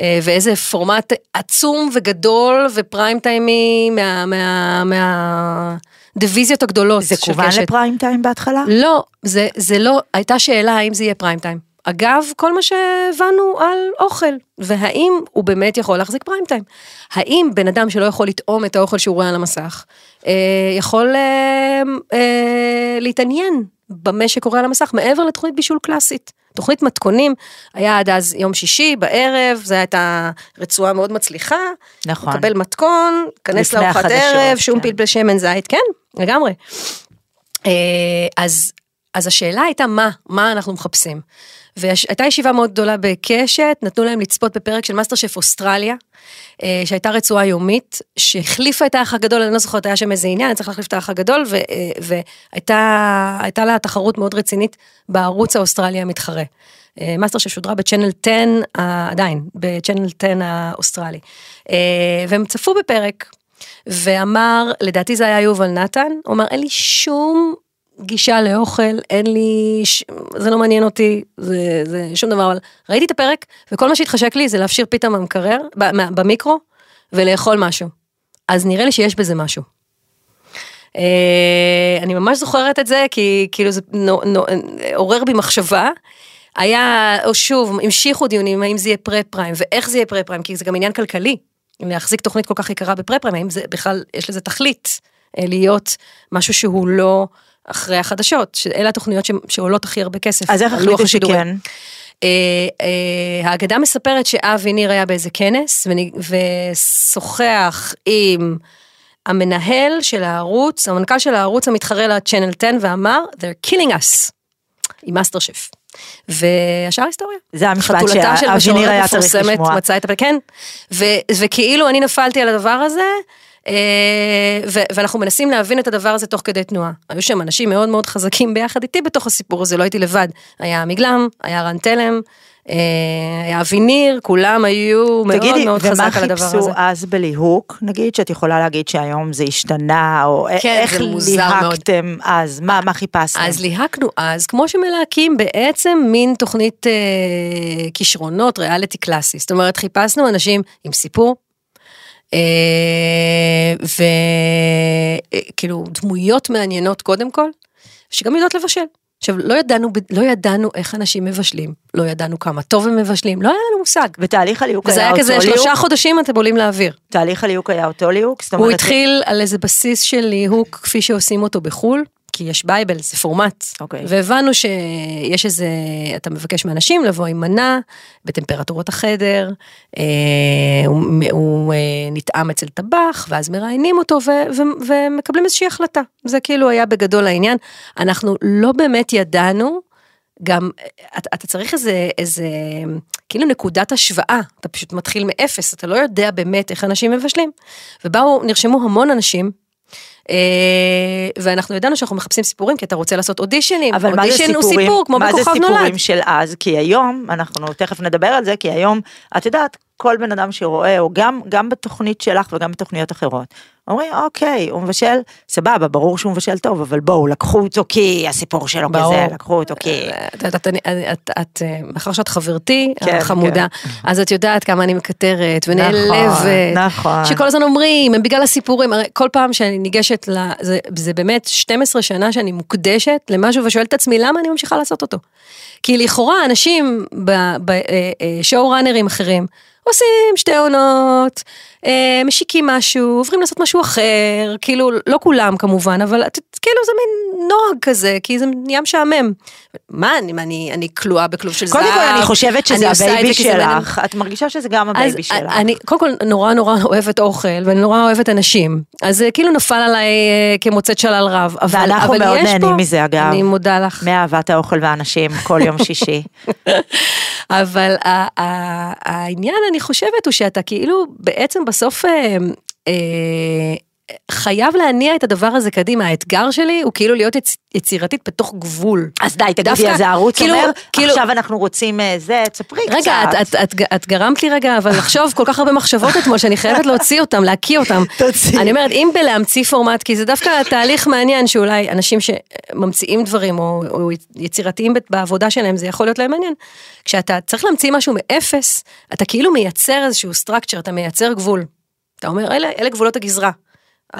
אה, ואיזה פורמט עצום וגדול ופריים טיימי מה... מה, מה דיוויזיות הגדולות זה כוון. לפריים טיים בהתחלה? לא, זה, זה לא, הייתה שאלה האם זה יהיה פריים טיים. אגב, כל מה שהבנו על אוכל, והאם הוא באמת יכול להחזיק פריים טיים. האם בן אדם שלא יכול לטעום את האוכל שהוא רואה על המסך, אה, יכול אה, אה, להתעניין במה שקורה על המסך, מעבר לתוכנית בישול קלאסית. תוכנית מתכונים, היה עד אז יום שישי בערב, זו הייתה רצועה מאוד מצליחה. נכון. קבל מתכון, כנס לארוחת ערב, שום כן. פלפל שמן זית, כן, לגמרי. אה, אז, אז השאלה הייתה מה, מה אנחנו מחפשים. והייתה ישיבה מאוד גדולה בקשת, נתנו להם לצפות בפרק של מאסטר שף אוסטרליה, שהייתה רצועה יומית, שהחליפה את האח הגדול, אני לא זוכרת, היה שם איזה עניין, אני צריך להחליף את האח הגדול, ו- אה, והייתה הייתה לה תחרות מאוד רצינית בערוץ האוסטרלי המתחרה. מאסטר שף ששודרה ב Channel 10, אה, עדיין, ב Channel 10 האוסטרלי. אה, והם צפו בפרק, ואמר, לדעתי זה היה יובל נתן, הוא אמר, אין לי שום גישה לאוכל, אין לי, ש... זה לא מעניין אותי, זה, זה שום דבר, אבל ראיתי את הפרק, וכל מה שהתחשק לי זה להפשיר פיתה מהמקרר, ב- מה- במיקרו, ולאכול משהו. אז נראה לי שיש בזה משהו. אה, אני ממש זוכרת את זה, כי כאילו זה נו, נו, עורר בי מחשבה. היה, או שוב, המשיכו דיונים, האם זה יהיה פרה-פריים, ואיך זה יהיה פרה-פריים, כי זה גם עניין כלכלי. אם להחזיק תוכנית כל כך יקרה בפרה-פריים, האם זה בכלל, יש לזה תכלית, אה, להיות משהו שהוא לא אחרי החדשות, שאלה התוכניות שעולות הכי הרבה כסף. אז איך החליטו. שכן? אה, אה, האגדה מספרת שאבי ניר היה באיזה כנס ושוחח עם המנהל של הערוץ, המנכ"ל של הערוץ המתחרה לצ'אנל 10 ואמר, they're killing us, עם מאסטר שף. והשאר היסטוריה. זה המשפט חתולתה של שאבי ניר משוררת היה צריך מפורסמת לשמוע. מצאה את הפ... כן, ו, וכאילו אני נפלתי על הדבר הזה, אה, ואנחנו מנסים להבין את הדבר הזה תוך כדי תנועה. היו שם אנשים מאוד מאוד חזקים ביחד איתי בתוך הסיפור הזה, לא הייתי לבד. היה מגלם, היה רן תלם, אה, היה אבי ניר, כולם היו מאוד תגידי, מאוד ומה חזק על הדבר הזה. חיפשו אז בליהוק, נגיד, שאת יכולה להגיד שהיום זה השתנה, או כן, איך מאוד. ליהקתם אז, מה מה חיפשתם? אז ליהקנו אז, כמו שמלהקים בעצם מין תוכנית אה, כישרונות ריאליטי קלאסי. זאת אומרת, חיפשנו אנשים עם סיפור, אה, וכאילו דמויות מעניינות קודם כל, שגם יודעות לבשל. עכשיו, לא ידענו, לא ידענו איך אנשים מבשלים, לא ידענו כמה טוב הם מבשלים, לא היה לנו מושג. ותהליך הליהוק וזה היה היה אותו כזה ליהוק? שלושה חודשים אתם עולים לאוויר. תהליך הליהוק היה אותו ליהוק? הוא התחיל על איזה בסיס של ליהוק כפי שעושים אותו בחו"ל, כי יש בייבל, זה פורמט. אוקיי. והבנו שיש איזה, אתה מבקש מאנשים לבוא עם מנה בטמפרטורות החדר, אה, הוא, הוא אה, נטעם אצל טבח, ואז מראיינים אותו ו, ו, ומקבלים איזושהי החלטה. זה כאילו היה בגדול העניין. אנחנו לא באמת ידענו. גם אתה, אתה צריך איזה, איזה, כאילו נקודת השוואה, אתה פשוט מתחיל מאפס, אתה לא יודע באמת איך אנשים מבשלים. ובאו, נרשמו המון אנשים, אה, ואנחנו ידענו שאנחנו מחפשים סיפורים, כי אתה רוצה לעשות אודישנים, אבל מה זה אודישן הוא סיפורים? סיפור, כמו מה זה בכוכב סיפורים נולד. של אז? כי היום, אנחנו תכף נדבר על זה, כי היום, את יודעת, כל בן אדם שרואה, או גם, גם בתוכנית שלך וגם בתוכניות אחרות, אומרים, אוקיי, הוא מבשל, סבבה, ברור שהוא מבשל טוב, אבל בואו, לקחו אותו כי הסיפור שלו. כזה, לקחו אותו כי... את יודעת, את, אה, מאחר שאת חברתי כן, החמודה, אז את יודעת כמה אני מקטרת ונעלבת, נכון. שכל הזמן אומרים, הם בגלל הסיפורים, הרי כל פעם שאני ניגשת, ל, זה, זה באמת 12 שנה שאני מוקדשת למשהו ושואלת את עצמי למה אני ממשיכה לעשות אותו. כי לכאורה אנשים בשואו ראנרים אחרים עושים שתי עונות, אה, משיקים משהו, עוברים לעשות משהו אחר, כאילו לא כולם כמובן, אבל כאילו זה מין נוהג כזה, כי זה נהיה משעמם. מה, אני, אני, אני כלואה בכלוב של זהב, קודם כל, אני חושבת שזה אני ה baby. שלך, את מרגישה שזה גם אז ה baby שלך. אני קודם כל נורא נורא אוהבת אוכל ואני נורא אוהבת אנשים אז זה כאילו נפל עליי אה, כמוצאת שלל רב אבל, ואנחנו אבל מאוד נהנים פה, מזה, אגב. אני מודה לך מאהבת האוכל והאנשים כל יום שישי. אבל העניין אני חושבת הוא שאתה כאילו בעצם בסוף אה, אה, חייב להניע את הדבר הזה קדימה האתגר שלי הוא כאילו להיות יצ, יצירתית בתוך גבול. אז די, תגידי, דווקא, אז הערוץ כאילו- אומר, כאילו- עכשיו אנחנו רוצים אה, זה, תספרי קצת. רגע, את, את, את, את גרמת לי רגע, אבל לחשוב כל כך הרבה מחשבות אתמול, שאני חייבת להוציא אותם, להקיא אותם. תוציאי. אני אומרת, אם בלהמציא פורמט, כי זה דווקא תהליך מעניין, שאולי אנשים שממציאים דברים, או, או יצירתיים בעבודה שלהם, זה יכול להיות להם מעניין. כשאתה צריך להמציא משהו מאפס, אתה כאילו מייצר איזשהו structure, אתה מייצר גבול. אתה אומר, אלה, אלה גבולות הגזרה.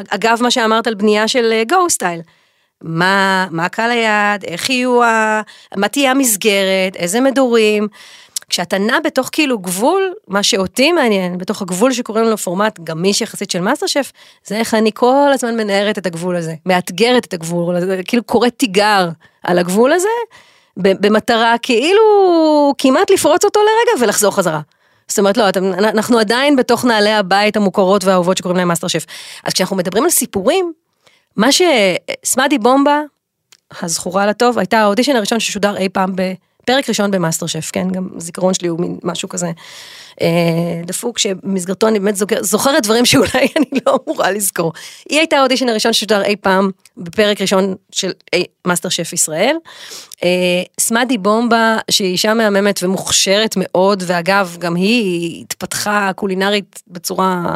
אגב, מה שאמרת על בנייה של Go Style. מה, מה קהל היעד, איך יהיו, ה... מה תהיה המסגרת, איזה מדורים. כשאתה נע בתוך כאילו גבול, מה שאותי מעניין, בתוך הגבול שקוראים לו פורמט גמיש יחסית של מאסטר שף, זה איך אני כל הזמן מנערת את הגבול הזה, מאתגרת את הגבול הזה, כאילו קוראת תיגר על הגבול הזה, במטרה כאילו כמעט לפרוץ אותו לרגע ולחזור חזרה. זאת אומרת, לא, אתם, אנחנו עדיין בתוך נעלי הבית המוכרות והאהובות שקוראים להם מאסטר שף. אז כשאנחנו מדברים על סיפורים, מה שסמדי בומבה, הזכורה לטוב, הייתה האודישן הראשון ששודר אי פעם בפרק ראשון במאסטר שף, כן? גם זיכרון שלי הוא מין משהו כזה אה, דפוק, שבמסגרתו אני באמת זוכר, זוכרת דברים שאולי אני לא אמורה לזכור. היא הייתה האודישן הראשון ששודר אי פעם בפרק ראשון של אי, מאסטר שף ישראל. אה, סמדי בומבה, שהיא אישה מהממת ומוכשרת מאוד, ואגב, גם היא התפתחה קולינרית בצורה...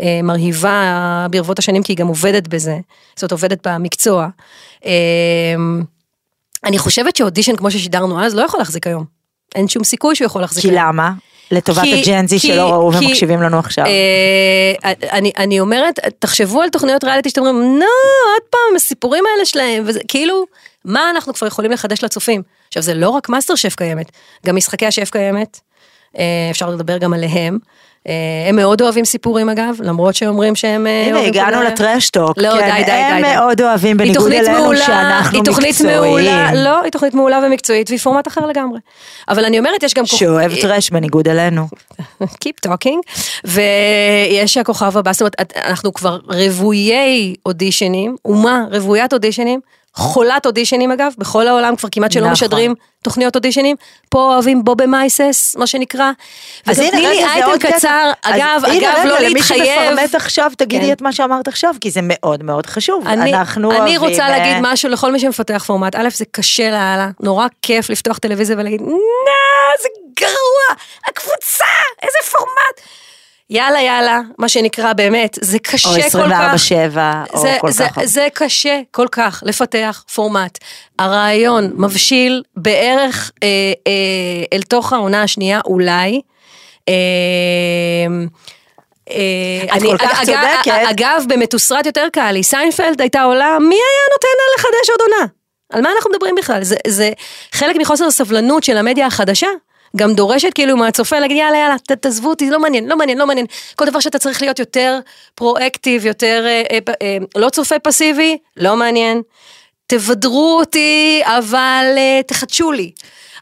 אה, מרהיבה ברבות השנים, כי היא גם עובדת בזה, זאת אומרת עובדת במקצוע. אה, אני חושבת שאודישן כמו ששידרנו אז לא יכול להחזיק היום. אין שום סיכוי שהוא יכול להחזיק כי היום. כי למה? לטובת ה Gen Z שלא ראו כי, ומקשיבים לנו עכשיו. אה, אני, אני אומרת, תחשבו על תוכניות ריאליטי שאתם אומרים, נו, עוד פעם, הסיפורים האלה שלהם, וזה כאילו, מה אנחנו כבר יכולים לחדש לצופים? עכשיו, זה לא רק מאסטר שף קיימת, גם משחקי השף קיימת, אה, אפשר לדבר גם עליהם. אה, הם מאוד אוהבים סיפורים אגב, למרות שאומרים שהם... אה, הנה, הגענו ל trash talk. לא, כן, די, די, די. הם מאוד אוהבים, בניגוד אלינו שאנחנו היא תוכנית מעולה, לא, היא תוכנית מעולה ומקצועית, והיא פורמט אחר לגמרי. אבל אני אומרת, יש גם... שאוהב טרש בניגוד אלינו. Keep talking. ויש הכוכב הבא, זאת אומרת, אנחנו כבר רוויי אודישנים, אומה רוויית אודישנים, חולת אודישנים אגב, בכל העולם כבר כמעט שלא נכון. משדרים תוכניות אודישנים, פה אוהבים בובה מייסס, מה שנקרא. אז הנה, רגע, זה עוד קצר, אגב, אגב, לא להתחייב. למי שמפרמט עכשיו, תגידי כן. את מה שאמרת עכשיו, כי זה מאוד מאוד חשוב. אני, אנחנו אני אוהבים... אני רוצה להגיד משהו לכל מי שמפתח פורמט. א', זה קשה לאללה, נורא כיף לפתוח טלוויזיה ולהגיד, נה, זה גרוע, הקבוצה, איזה פורמט. יאללה יאללה, מה שנקרא באמת, זה קשה כל כך. או 24-7, או זה, כל זה, כך. זה קשה כל כך לפתח פורמט. הרעיון מבשיל בערך אה, אה, אל תוך העונה השנייה אולי. אה, אה את כל כך צודקת. אגב, במתוסרט יותר קל לי, סיינפלד הייתה עולה, מי היה נותן לה לחדש עוד עונה? על מה אנחנו מדברים בכלל? זה, זה חלק מחוסר הסבלנות של המדיה החדשה. גם דורשת כאילו מהצופה להגיד יאללה יאללה תעזבו אותי לא מעניין לא מעניין לא מעניין כל דבר שאתה צריך להיות יותר פרואקטיב יותר אה, אה, אה, לא צופה פסיבי לא מעניין תבדרו אותי אבל אה, תחדשו לי.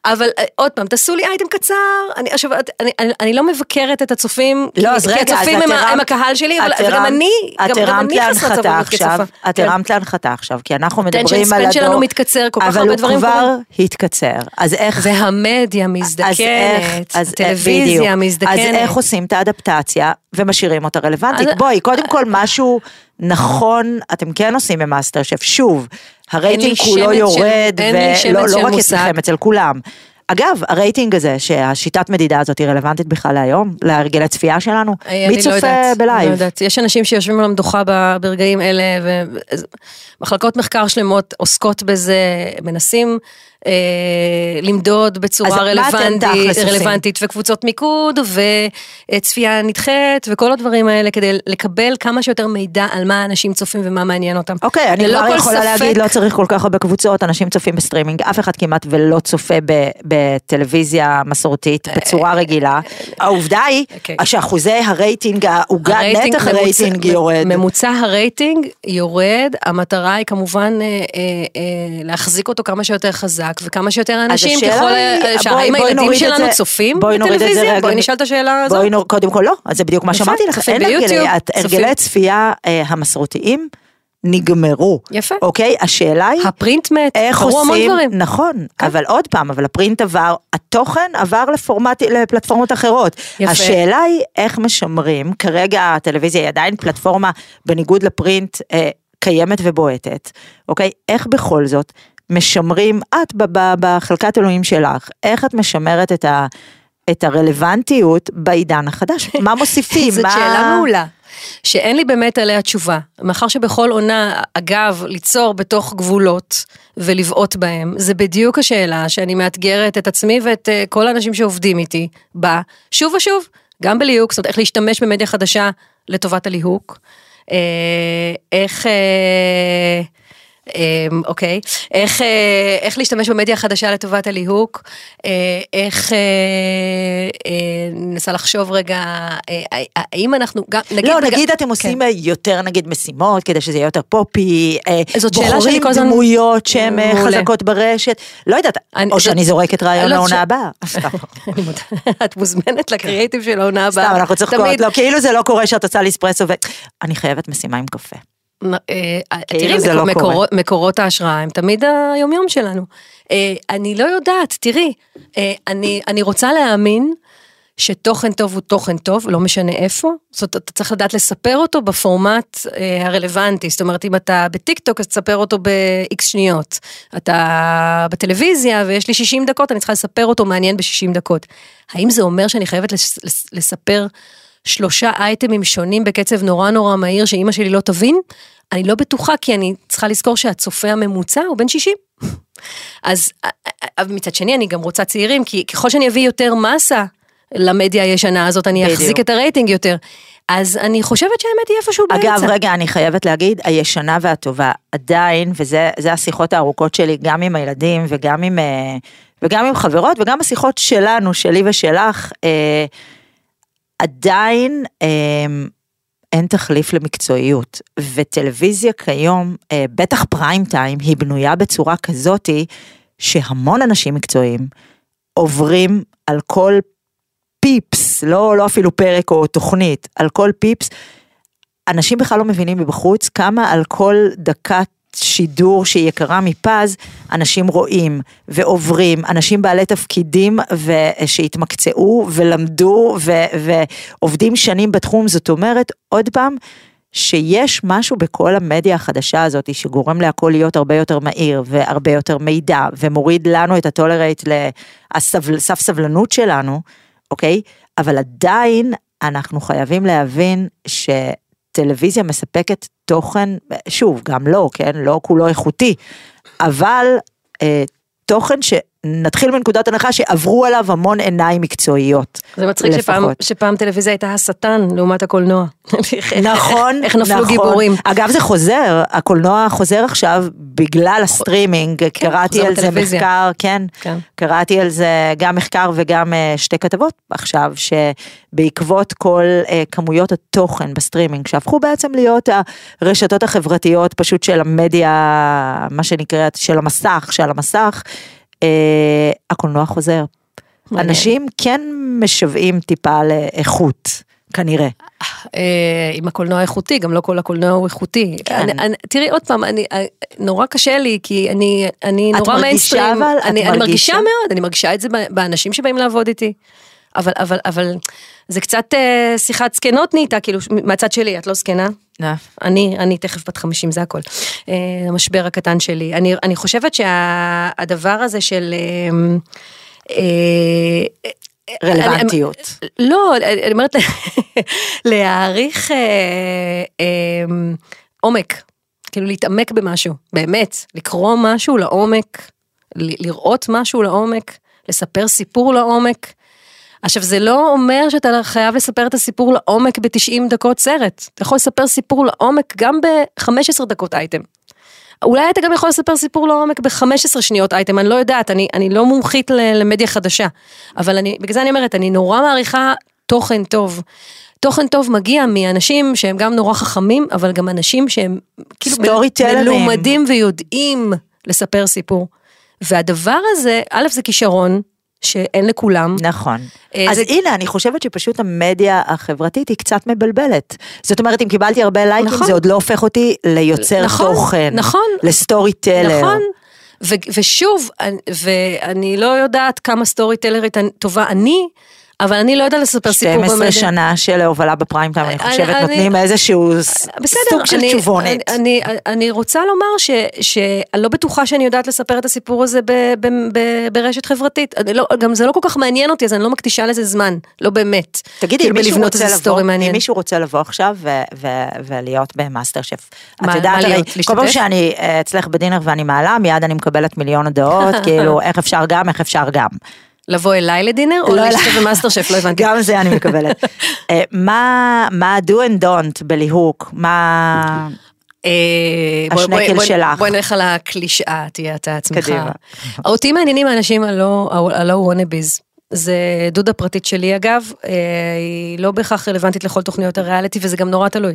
אבל אה, עוד פעם, תעשו לי אייטם קצר, אני, עכשיו, אני, אני, אני לא מבקרת את הצופים, לא, אז רגע, כי הצופים הם, הם הקהל שלי, אבל וגם אני, גם, גם אני חסרת סבלנות כצופה. את כן. הרמת להנחתה עכשיו, כי אנחנו מדברים על הדור, attention שלנו מתקצר, כל כך הרבה דברים קורים. אבל הוא כבר התקצר, אז איך... והמדיה מזדקנת, הטלוויזיה מזדקנת. אז איך עושים את האדפטציה ומשאירים אותה רלוונטית? בואי, קודם כל משהו נכון, אתם כן עושים במאסטר שף, שוב. הרייטינג כולו יורד, ולא לא רק אצלכם, אצל כולם. אגב, הרייטינג הזה, שהשיטת מדידה הזאת היא רלוונטית בכלל להיום, להרגלי צפייה שלנו, מי לא צופה לא בלייב? לא יודעת, יש אנשים שיושבים על המדוכה ברגעים אלה, ומחלקות מחקר שלמות עוסקות בזה, מנסים אה, למדוד בצורה רלוונטית, רלוונטית, וקבוצות מיקוד, וצפייה נדחית, וכל הדברים האלה, כדי לקבל כמה שיותר מידע על מה אנשים צופים ומה מעניין אותם. אוקיי, אני כבר יכולה ספק... להגיד, לא צריך כל כך הרבה קבוצות, אנשים צופים בסטרימינג, אף אחד כמעט ולא צופה בטלוויזיה מסורתית אה, בצורה רגילה. העובדה היא אוקיי. שאחוזי הרייטינג, העוגה, נתח הרייטינג יורד. ממוצע הרייטינג יורד, המטרה היא כמובן אה, להחזיק אותו כמה שיותר חזק. חזק וכמה שיותר אנשים ככל. האם הילדים שלנו צופים בטלוויזיה? בואי נשאל את השאלה הזאת. קודם כל לא, אז זה בדיוק מה שאמרתי לך, אין הרגלי צפייה אה, המסורתיים. נגמרו. יפה. אוקיי? השאלה היא... הפרינט מת, איך עושים... נכון, כן. אבל עוד פעם, אבל הפרינט עבר, התוכן עבר לפורמט, לפלטפורמות אחרות. יפה. השאלה היא איך משמרים, כרגע הטלוויזיה היא עדיין פלטפורמה, בניגוד לפרינט, אה, קיימת ובועטת, אוקיי? איך בכל זאת משמרים, את בחלקת אלוהים שלך, איך את משמרת את, ה, את הרלוונטיות בעידן החדש? מה מוסיפים? זאת מה... שאלה מעולה. שאין לי באמת עליה תשובה. מאחר שבכל עונה, אגב, ליצור בתוך גבולות ולבעוט בהם, זה בדיוק השאלה שאני מאתגרת את עצמי ואת uh, כל האנשים שעובדים איתי בה, שוב ושוב, גם בליהוק, זאת אומרת, איך להשתמש במדיה חדשה לטובת הליהוק. Uh, איך... Uh, אוקיי, איך, אה, איך להשתמש במדיה החדשה לטובת הליהוק, אה, איך, אה, אה, ננסה לחשוב רגע, אה, אה, האם אנחנו, גם, נגיד, לא, נגיד אתם כן. עושים אה, יותר נגיד משימות, כדי שזה יהיה יותר פופי, בוחרים דמויות שהן. חזקות ברשת, לא יודעת, אני- או זאת- שאני זורקת רעיון לא, לעונה ש- הבאה. את מוזמנת לקריאיטיב של העונה הבאה. סתם, אנחנו צוחקות, תמיד- לא, כאילו זה לא קורה שאת עושה לי אספרסו ואני חייבת משימה עם קפה. נ- אה, כאילו תראי, זה לא מקור-. מקורות- ההשראה הם תמיד היומיום שלנו. אה, אני לא יודעת, תראי, אה, אני אני רוצה להאמין שתוכן טוב הוא תוכן טוב, לא משנה איפה, זאת אומרת, אתה צריך לדעת לספר אותו בפורמט אה, הרלוונטי, זאת אומרת, אם אתה בטיקטוק אז תספר אותו ב-X שניות, אתה בטלוויזיה ויש לי 60 דקות, אני צריכה לספר אותו מעניין ב-60 דקות. האם זה אומר שאני חייבת לס- לס- לספר שלושה אייטמים שונים בקצב נורא נורא מהיר שאימא שלי לא תבין? אני לא בטוחה, כי אני צריכה לזכור שהצופה הממוצע הוא בן 60. אז אבל מצד שני אני גם רוצה צעירים, כי ככל שאני אביא יותר מסה למדיה הישנה הזאת, אני בדיוק. אחזיק את הרייטינג יותר. אז אני חושבת שהאמת היא איפשהו באמצע. אגב, רגע, אני חייבת להגיד, הישנה והטובה עדיין, וזה זה השיחות הארוכות שלי, גם עם הילדים וגם עם, אה, וגם עם חברות, וגם השיחות שלנו, שלי ושלך, אה, עדיין אה, אין תחליף למקצועיות. וטלוויזיה כיום, אה, בטח פריים טיים, היא בנויה בצורה כזאתי, שהמון אנשים מקצועיים עוברים על כל פיפס, לא, לא אפילו פרק או תוכנית, על כל פיפס, אנשים בכלל לא מבינים מבחוץ כמה על כל דקת שידור שהיא יקרה מפז, אנשים רואים ועוברים, אנשים בעלי תפקידים שהתמקצעו ולמדו ו- ועובדים שנים בתחום, זאת אומרת, עוד פעם, שיש משהו בכל המדיה החדשה הזאת שגורם להכל להיות הרבה יותר מהיר והרבה יותר מידע ומוריד לנו את הטולרייט לסף סבלנות שלנו, אוקיי? אבל עדיין אנחנו חייבים להבין שטלוויזיה מספקת תוכן, שוב, גם לא, כן? לא כולו איכותי, אבל אה, תוכן שנתחיל מנקודת הנחה שעברו עליו המון עיניים מקצועיות. זה מצחיק שפעם. שפעם טלוויזיה הייתה השטן לעומת הקולנוע. נכון, איך נפלו נכון. גיבורים. אגב זה חוזר, הקולנוע חוזר עכשיו בגלל הסטרימינג, קראתי חוזר על זה בטלוויזיה. מחקר, כן, כן. קראתי על זה גם מחקר וגם אה, שתי כתבות עכשיו, שבעקבות כל אה, כמויות התוכן בסטרימינג, שהפכו בעצם להיות הרשתות החברתיות פשוט של המדיה, מה שנקרא, של המסך, של המסך, אה, הקולנוע חוזר. מעניין. אנשים כן משוועים טיפה לאיכות, כנראה. אה, עם הקולנוע איכותי, גם לא כל הקולנוע הוא איכותי. כן. אני, אני, תראי עוד פעם, אני, אה, נורא קשה לי, כי אני, אני את נורא מרגישה מיינסטרים. אבל? את אני, אני מרגישה? מרגישה מאוד, אני מרגישה את זה באנשים שבאים לעבוד איתי. אבל, אבל, אבל זה קצת אה, שיחת זקנות נהייתה, כאילו, מהצד שלי, את לא זקנה? אני, אני תכף בת 50, זה הכל. אה, המשבר הקטן שלי. אני, אני חושבת שהדבר הזה של... אה, אה, רלוונטיות. אני- לא, אני אני אומרת, להעריך אה, אה, עומק, כאילו להתעמק במשהו, באמת, לקרוא משהו לעומק, לראות משהו לעומק, לספר סיפור לעומק. עכשיו זה לא אומר שאתה חייב לספר את הסיפור לעומק ב-90 דקות סרט, אתה יכול לספר סיפור לעומק גם ב-15 דקות אייטם. אולי אתה גם יכול לספר סיפור לעומק ב-15 שניות אייטם, אני לא יודעת, אני, אני לא מומחית למדיה חדשה, אבל אני, בגלל זה אני אומרת, אני נורא מעריכה תוכן טוב. תוכן טוב מגיע מאנשים שהם גם נורא חכמים, אבל גם אנשים שהם כאילו. מלומדים ויודעים לספר סיפור. והדבר הזה, א' זה כישרון, שאין לכולם. נכון. אה, אז זה- הנה, אני חושבת שפשוט המדיה החברתית היא קצת מבלבלת. זאת אומרת, אם קיבלתי הרבה לייקים, נכון. זה עוד לא הופך אותי ליוצר נכון, תוכן. נכון. לסטורי טלר. נכון. ו- ושוב, אני- ואני לא יודעת כמה סטורי טלרית טובה אני, אבל אני לא יודעת לספר סיפור 12 במדיה. שנה של הובלה בפריים טיים, אני חושבת נותנים איזשהו סוג של אני, תשובונת. אני, רוצה לומר שאני לא בטוחה שאני יודעת לספר את הסיפור הזה ברשת חברתית. לא, גם זה לא כל כך מעניין אותי, אז אני לא מקדישה לזה זמן, לא באמת. תגידי, כאילו אם מישהו רוצה לבוא, עכשיו ולהיות במאסטר שף. את יודעת? כל פעם? שאני אה, אצלך ב dinner ואני מעלה, מיד אני מקבלת מיליון הודעות, כאילו, איך אפשר גם, איך אפשר גם. לבוא אליי ל dinner, או להשתתף. במאסטר שף, לא הבנתי. גם זה אני מקבלת. אה, מה מה ה-do and don't בליהוק? מה... אה, השנקל שלך. בואי נלך על הקלישאה, תהיה אתה עצמך. קדימה. אותי מעניינים האנשים הלא הלא וונאביז. זה דודה פרטית שלי אגב, אה, היא לא בהכרח רלוונטית לכל תוכניות הריאליטי וזה גם נורא תלוי.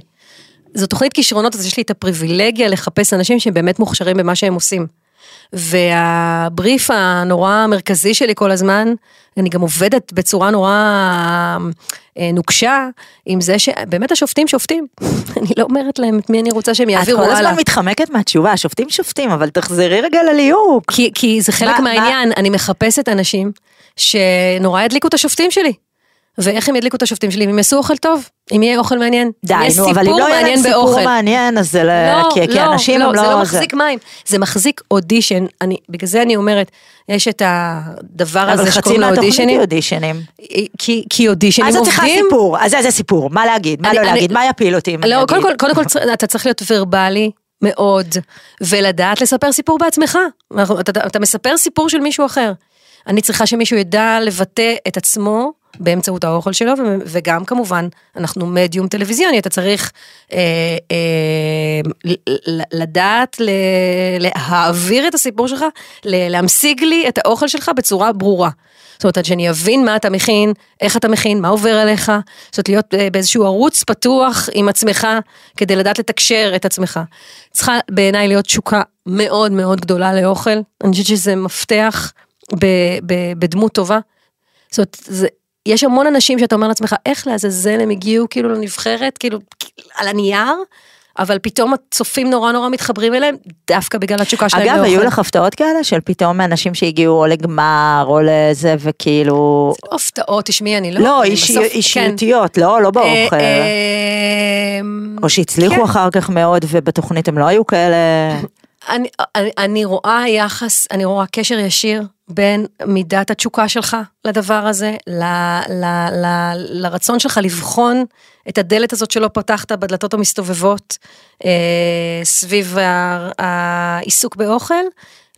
זו תוכנית כישרונות, אז יש לי את הפריבילגיה לחפש אנשים שהם באמת מוכשרים במה שהם עושים. והבריף הנורא המרכזי שלי כל הזמן, אני גם עובדת בצורה נורא אה, נוקשה עם זה שבאמת השופטים שופטים. אני לא אומרת להם את מי אני רוצה שהם את יעבירו כל הלאה. הזמן מתחמקת מהתשובה, השופטים שופטים, אבל תחזרי רגע לליהוק. כי, כי זה חלק מה- מהעניין, אני מחפשת אנשים שנורא ידליקו את השופטים שלי. ואיך הם ידליקו את השופטים שלי? אם הם יעשו אוכל טוב, אם יהיה אוכל מעניין. די, נו, אבל אם לא יהיה להם סיפור באוכל. מעניין, אז זה לא... לא, כי- כי לא, אנשים לא, הם זה לא... לא מחזיק מים, זה מחזיק אודישן, אני, בגלל זה אני אומרת, יש את הדבר אבל הזה חצי שקוראים לו מהתוכנית היא אודישנים, אודישנים. כי, כי אודישנים אז את צריכה עובדים. סיפור, אז איזה סיפור? מה להגיד? מה אני- לא אני- להגיד? מה יפיל אותי? לא? קודם כל, קודם כל אתה צריך להיות ורבלי מאוד, ולדעת לספר סיפור בעצמך. אתה, אתה מספר סיפור של מישהו אחר. אני צריכה שמישהו ידע לבטא את עצמו באמצעות האוכל שלו, וגם כמובן, אנחנו מדיום טלוויזיוני, אתה צריך אה, אה, לדעת ל- להעביר את הסיפור שלך, להמשיג לי את האוכל שלך בצורה ברורה. זאת אומרת, שאני אבין מה אתה מכין, איך אתה מכין, מה עובר עליך, זאת אומרת, להיות אה, באיזשהו ערוץ פתוח עם עצמך, כדי לדעת לתקשר את עצמך. צריכה בעיניי להיות תשוקה מאוד מאוד גדולה לאוכל, אני חושבת שזה מפתח בדמות טובה. זאת אומרת, זה, יש המון אנשים שאתה אומר לעצמך, איך לעזאזל הם הגיעו כאילו לנבחרת, כאילו על הנייר, אבל פתאום הצופים נורא נורא מתחברים אליהם, דווקא בגלל התשוקה שלהם אגב. היו לך הפתעות כאלה של פתאום אנשים שהגיעו או לגמר או לזה וכאילו... זה לא הפתעות, תשמעי, אני לא... לא, כן. אישיותיות, לא, לא באוכל. אה, אה, או שהצליחו כן. אחר כך מאוד ובתוכנית הם לא היו כאלה. אני, אני, אני רואה יחס, אני רואה קשר ישיר בין מידת התשוקה שלך לדבר הזה, ל, ל, ל, לרצון שלך לבחון את הדלת הזאת שלא פתחת בדלתות המסתובבות אה, סביב העיסוק באוכל,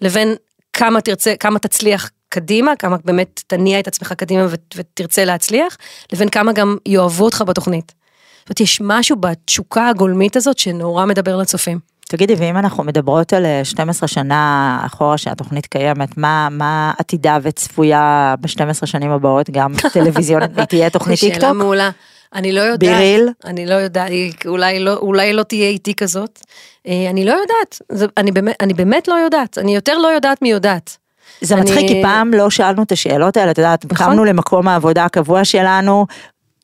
לבין כמה תרצה, כמה תצליח קדימה, כמה באמת תניע את עצמך קדימה ות- ותרצה להצליח, לבין כמה גם יאהבו אותך בתוכנית. זאת אומרת, יש משהו בתשוקה הגולמית הזאת שנורא מדבר לצופים. תגידי, ואם אנחנו מדברות על אה, 12 שנה אחורה שהתוכנית קיימת, מה, מה עתידה וצפויה ב-12 שנים הבאות, גם טלוויזיונית, היא תהיה תוכנית ש à la טיקטוק? מעולה. אני לא יודעת. ביריל? אני לא יודעת, אולי לא, אולי לא תהיה איתי כזאת. אה, אני לא יודעת, זה, אני, באמת, אני באמת לא יודעת, אני יותר לא יודעת מי יודעת. זה אני- מצחיק, כי פעם לא שאלנו את השאלות האלה, את יודעת, נכון. קמנו למקום העבודה הקבוע שלנו,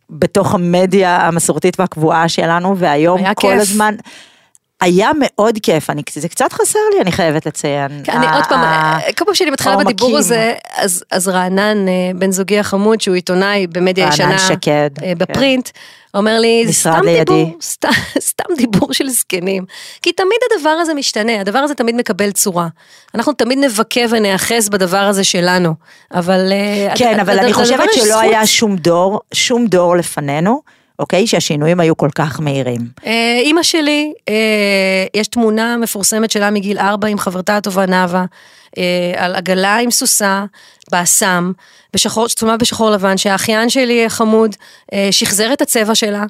בתוך המדיה המסורתית והקבועה שלנו, והיום כל כיף. הזמן... היה מאוד כיף, אני, זה קצת חסר לי, אני חייבת לציין. אני ה- עוד פעם, ה- אה, כל פעם שאני מתחילה. בדיבור הזה, אז, אז רענן, אה, בן זוגי החמוד, שהוא עיתונאי במדיה רענן ישנה, שקד, אה, כן. בפרינט, אומר לי, סתם לידי." דיבור, סתם, סתם דיבור של זקנים. כי תמיד הדבר הזה משתנה, הדבר הזה תמיד מקבל צורה. אנחנו תמיד נבכה ונאחז בדבר הזה שלנו, אבל... אה, כן, אבל אני חושבת שלא. היה שום דור, שום דור לפנינו, אוקיי? שהשינויים היו כל כך מהירים. אה, אימא שלי, אה, יש תמונה מפורסמת שלה מגיל ארבע עם חברתה הטובה נאוה, אה, על עגלה עם סוסה, באסם, בשחור, צומה בשחור לבן, שהאחיין שלי החמוד אה, שחזר את הצבע שלה.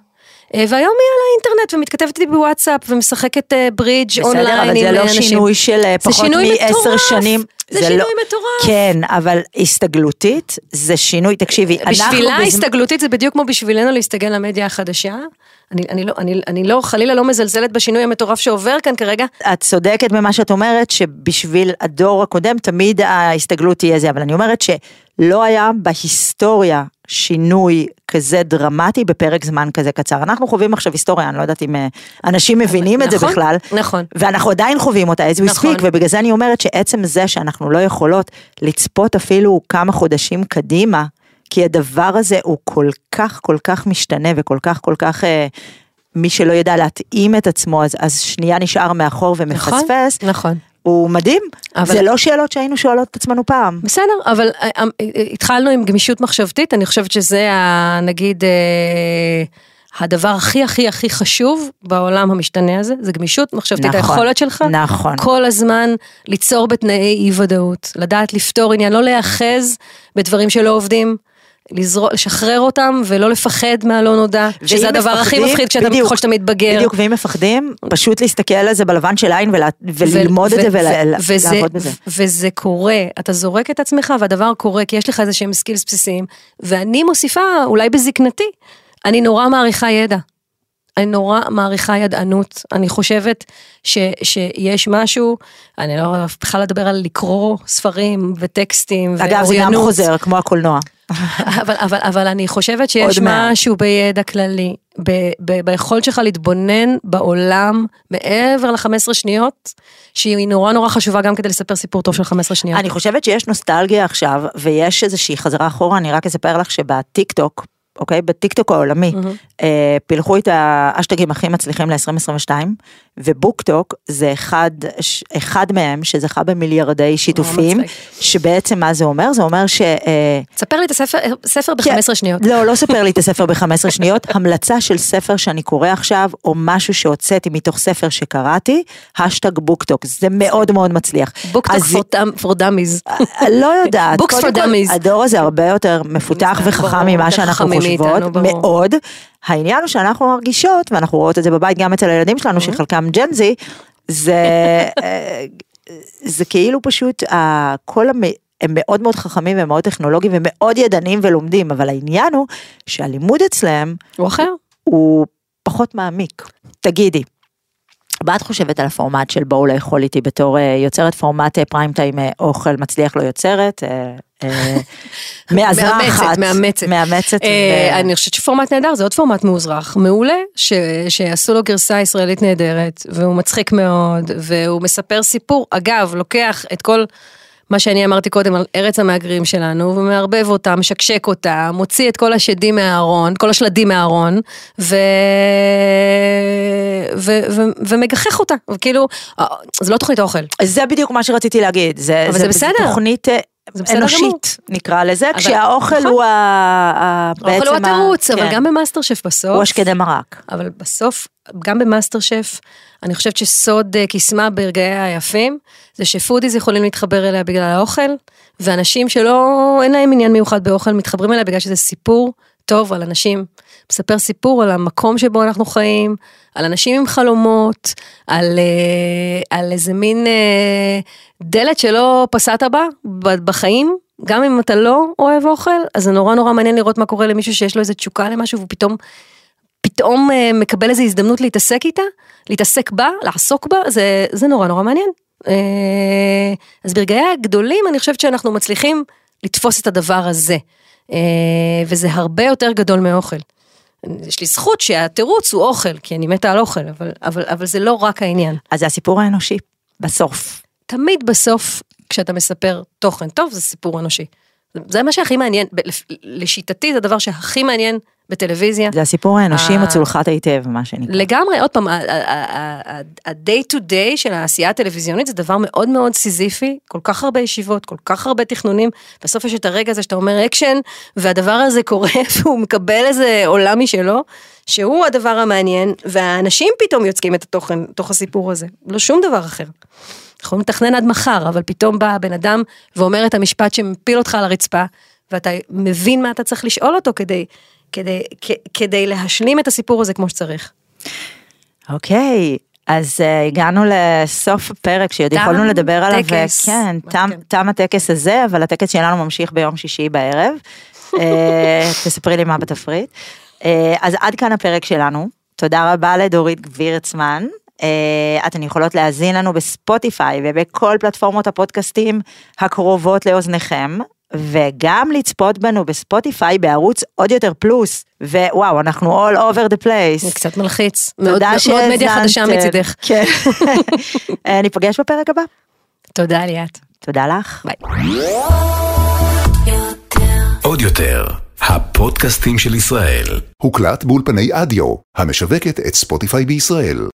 והיום היא על האינטרנט ומתכתבת איתי בוואטסאפ ומשחקת ברידג' אונליין בסדר, עם אבל זה לא אנשים. שינוי של פחות מעשר. שנים. זה לא- שינוי מטורף. כן, אבל הסתגלותית זה שינוי, תקשיבי, אנחנו בשבילה בזמן... הסתגלותית זה בדיוק כמו בשבילנו להסתגל למדיה החדשה. אני, אני, לא, אני, אני לא, חלילה לא מזלזלת בשינוי המטורף שעובר כאן כרגע, את צודקת במה שאת אומרת, שבשביל הדור הקודם תמיד ההסתגלות תהיה זה, אבל אני אומרת שלא היה בהיסטוריה שינוי כזה דרמטי בפרק זמן כזה קצר. אנחנו חווים עכשיו היסטוריה, אני לא יודעת אם אה, אנשים מבינים את זה נכון, בכלל. נכון. ואנחנו עדיין חווים אותה, as we נכון. speak, ובגלל זה אני אומרת שעצם זה שאנחנו לא יכולות לצפות אפילו כמה חודשים קדימה, כי הדבר הזה הוא כל כך כל כך משתנה וכל כך כל כך, אה, מי שלא ידע להתאים את עצמו, אז, אז שנייה נשאר מאחור ומפספס, נכון. הוא מדהים. אבל- זה לא שאלות שהיינו שואלות את עצמנו פעם. בסדר, אבל אה, אה, התחלנו עם גמישות מחשבתית, אני חושבת שזה ה- נגיד אה, הדבר הכי הכי הכי חשוב בעולם המשתנה הזה, זה גמישות מחשבתית, נכון, היכולת שלך נכון. כל הזמן ליצור בתנאי אי ודאות, לדעת לפתור עניין, לא להיאחז בדברים שלא עובדים. לזרוק, לשחרר אותם ולא לפחד מהלא נודע, שזה הדבר הכי מפחדים- מפחיד כשאתה, בדיוק. ככל שאתה מתבגר. בדיוק, ואם מפחדים, פשוט להסתכל על זה בלבן של העין ולה- וללמוד את זה וזה- ולעבוד בזה. וזה קורה, אתה זורק את עצמך והדבר קורה כי יש לך איזה שהם skills בסיסיים, ואני מוסיפה, אולי בזקנתי, אני נורא מעריכה ידע. אני נורא מעריכה ידענות, אני חושבת ש, שיש משהו, אני לא בכלל לדבר על לקרוא ספרים וטקסטים אגב, זה גם ואוריינות. חוזר, כמו הקולנוע. אבל, אבל, אבל אני חושבת שיש. משהו בידע כללי, ב, ב, ביכולת שלך להתבונן בעולם מעבר ל-15 שניות, שהיא נורא נורא חשובה גם כדי לספר סיפור טוב של 15 שניות. אני חושבת שיש נוסטלגיה עכשיו, ויש איזושהי חזרה אחורה, אני רק אספר לך שבטיק טוק, אוקיי? בטיק טוק העולמי, אה, פילחו את האשטגים הכי מצליחים ל-2022, ובוק טוק זה אחד, אחד מהם שזכה במיליארדי שיתופים. שבעצם מה זה אומר? זה אומר ש... אה, תספר לי את הספר ספר כן. ב-15 שניות. לא, לא ספר לי את הספר ב-15 שניות, המלצה של ספר שאני קורא עכשיו, או משהו שהוצאתי מתוך ספר שקראתי, האשטג BookTok, זה מאוד מאוד מצליח. BookTok אז- for dummies. לא יודעת, קודם כל, dummies. הדור הזה הרבה יותר מפותח וחכם ממה שאנחנו חכמים חושבות, מאיתנו. מאוד. העניין הוא שאנחנו מרגישות, ואנחנו רואות את זה בבית גם אצל הילדים שלנו, שחלקם Gen Z, זה, אה, זה כאילו פשוט, כל המ... הם מאוד מאוד חכמים ומאוד טכנולוגיים ומאוד ידענים ולומדים, אבל העניין הוא שהלימוד אצלם הוא אחר. הוא פחות מעמיק. תגידי, מה את חושבת על הפורמט של בואו לאכול איתי בתור אה, יוצרת פורמט אה, פריים טיים אה, אוכל מצליח לא יוצרת? אה, אה, מעזרה מאמצת. מאמצת. מאמצת. אה, אני חושבת שפורמט נהדר, זה עוד פורמט מאוזרח, מעולה, שעשו לו גרסה ישראלית נהדרת, והוא מצחיק מאוד, והוא מספר סיפור, אגב, לוקח את כל מה שאני אמרתי קודם על ארץ המהגרים שלנו, ומערבב אותה, משקשק אותה, מוציא את כל השדים מהארון, כל השלדים מהארון, ו... ו... ו... ומגחך אותה, וכאילו, אה, זה לא תוכנית אוכל. זה בדיוק מה שרציתי להגיד. זה, אבל זה בסדר. תוכנית אה, זה בסדר גמור. אנושית, נקרא לזה, אבל- כשהאוכל נכון. הוא ה... האוכל הוא בעצם ה- התירוץ, אבל כן, גם במאסטר שף בסוף. הוא השקדי מרק. אבל בסוף, גם במאסטר שף, אני חושבת שסוד אה, קסמה ברגעיה היפים, זה ש foodies יכולים להתחבר אליה בגלל האוכל, ואנשים שלא, אין להם עניין מיוחד באוכל, מתחברים אליה בגלל שזה סיפור טוב על אנשים. מספר סיפור על המקום שבו אנחנו חיים, על אנשים עם חלומות, על, אה, על איזה מין אה, דלת שלא פסעת בה בחיים. גם אם אתה לא אוהב אוכל, אז זה נורא נורא מעניין לראות מה קורה למישהו שיש לו איזה תשוקה למשהו והוא פתאום פתאום אה, מקבל איזו הזדמנות להתעסק איתה, להתעסק בה, לעסוק בה, זה, זה נורא נורא מעניין. אז ברגעי הגדולים אני חושבת שאנחנו מצליחים לתפוס את הדבר הזה, וזה הרבה יותר גדול מאוכל. יש לי זכות שהתירוץ הוא אוכל, כי אני מתה על אוכל, אבל, אבל, אבל זה לא רק העניין. אז זה הסיפור האנושי, בסוף. תמיד בסוף, כשאתה מספר תוכן טוב, זה סיפור אנושי. זה מה שהכי מעניין, לשיטתי זה הדבר שהכי מעניין בטלוויזיה. זה הסיפור האנושי. מצולחת היטב, מה שנקרא. לגמרי, עוד פעם, ה-day to day של העשייה הטלוויזיונית זה דבר מאוד מאוד סיזיפי, כל כך הרבה ישיבות, כל כך הרבה תכנונים, בסוף יש את הרגע הזה שאתה אומר אקשן, והדבר הזה קורה והוא מקבל איזה עולם משלו, שהוא הדבר המעניין, והאנשים פתאום יוצקים את התוכן, תוך הסיפור הזה, לא שום דבר אחר. יכולים לתכנן עד מחר, אבל פתאום בא הבן אדם ואומר את המשפט שמפיל אותך על הרצפה, ואתה מבין מה אתה צריך לשאול אותו כדי, כדי, כ- כדי להשלים את הסיפור הזה כמו שצריך. אוקיי, אז אה, הגענו לסוף הפרק שעוד יכולנו לדבר עליו, טקס. כן, תם, כן? תם הטקס הזה, אבל הטקס שלנו ממשיך ביום שישי בערב. אה, תספרי לי מה בתפריט. אה, אז עד כאן הפרק שלנו, תודה רבה לדורית גבירצמן. אה, אתן יכולות להאזין לנו בספוטיפיי ובכל פלטפורמות הפודקאסטים הקרובות לאוזניכם. וגם לצפות בנו בספוטיפיי בערוץ עוד יותר פלוס, ווואו, אנחנו all over the place. זה קצת מלחיץ. מאוד, תודה מאוד מדיה חדשה שהאזנתם. מצידך. כן. אה, ניפגש בפרק הבא. תודה ליאת. תודה לך. ביי. עוד יותר, הפודקאסטים של ישראל. הוקלט באולפני אדיו, המשווקת את ספוטיפיי בישראל.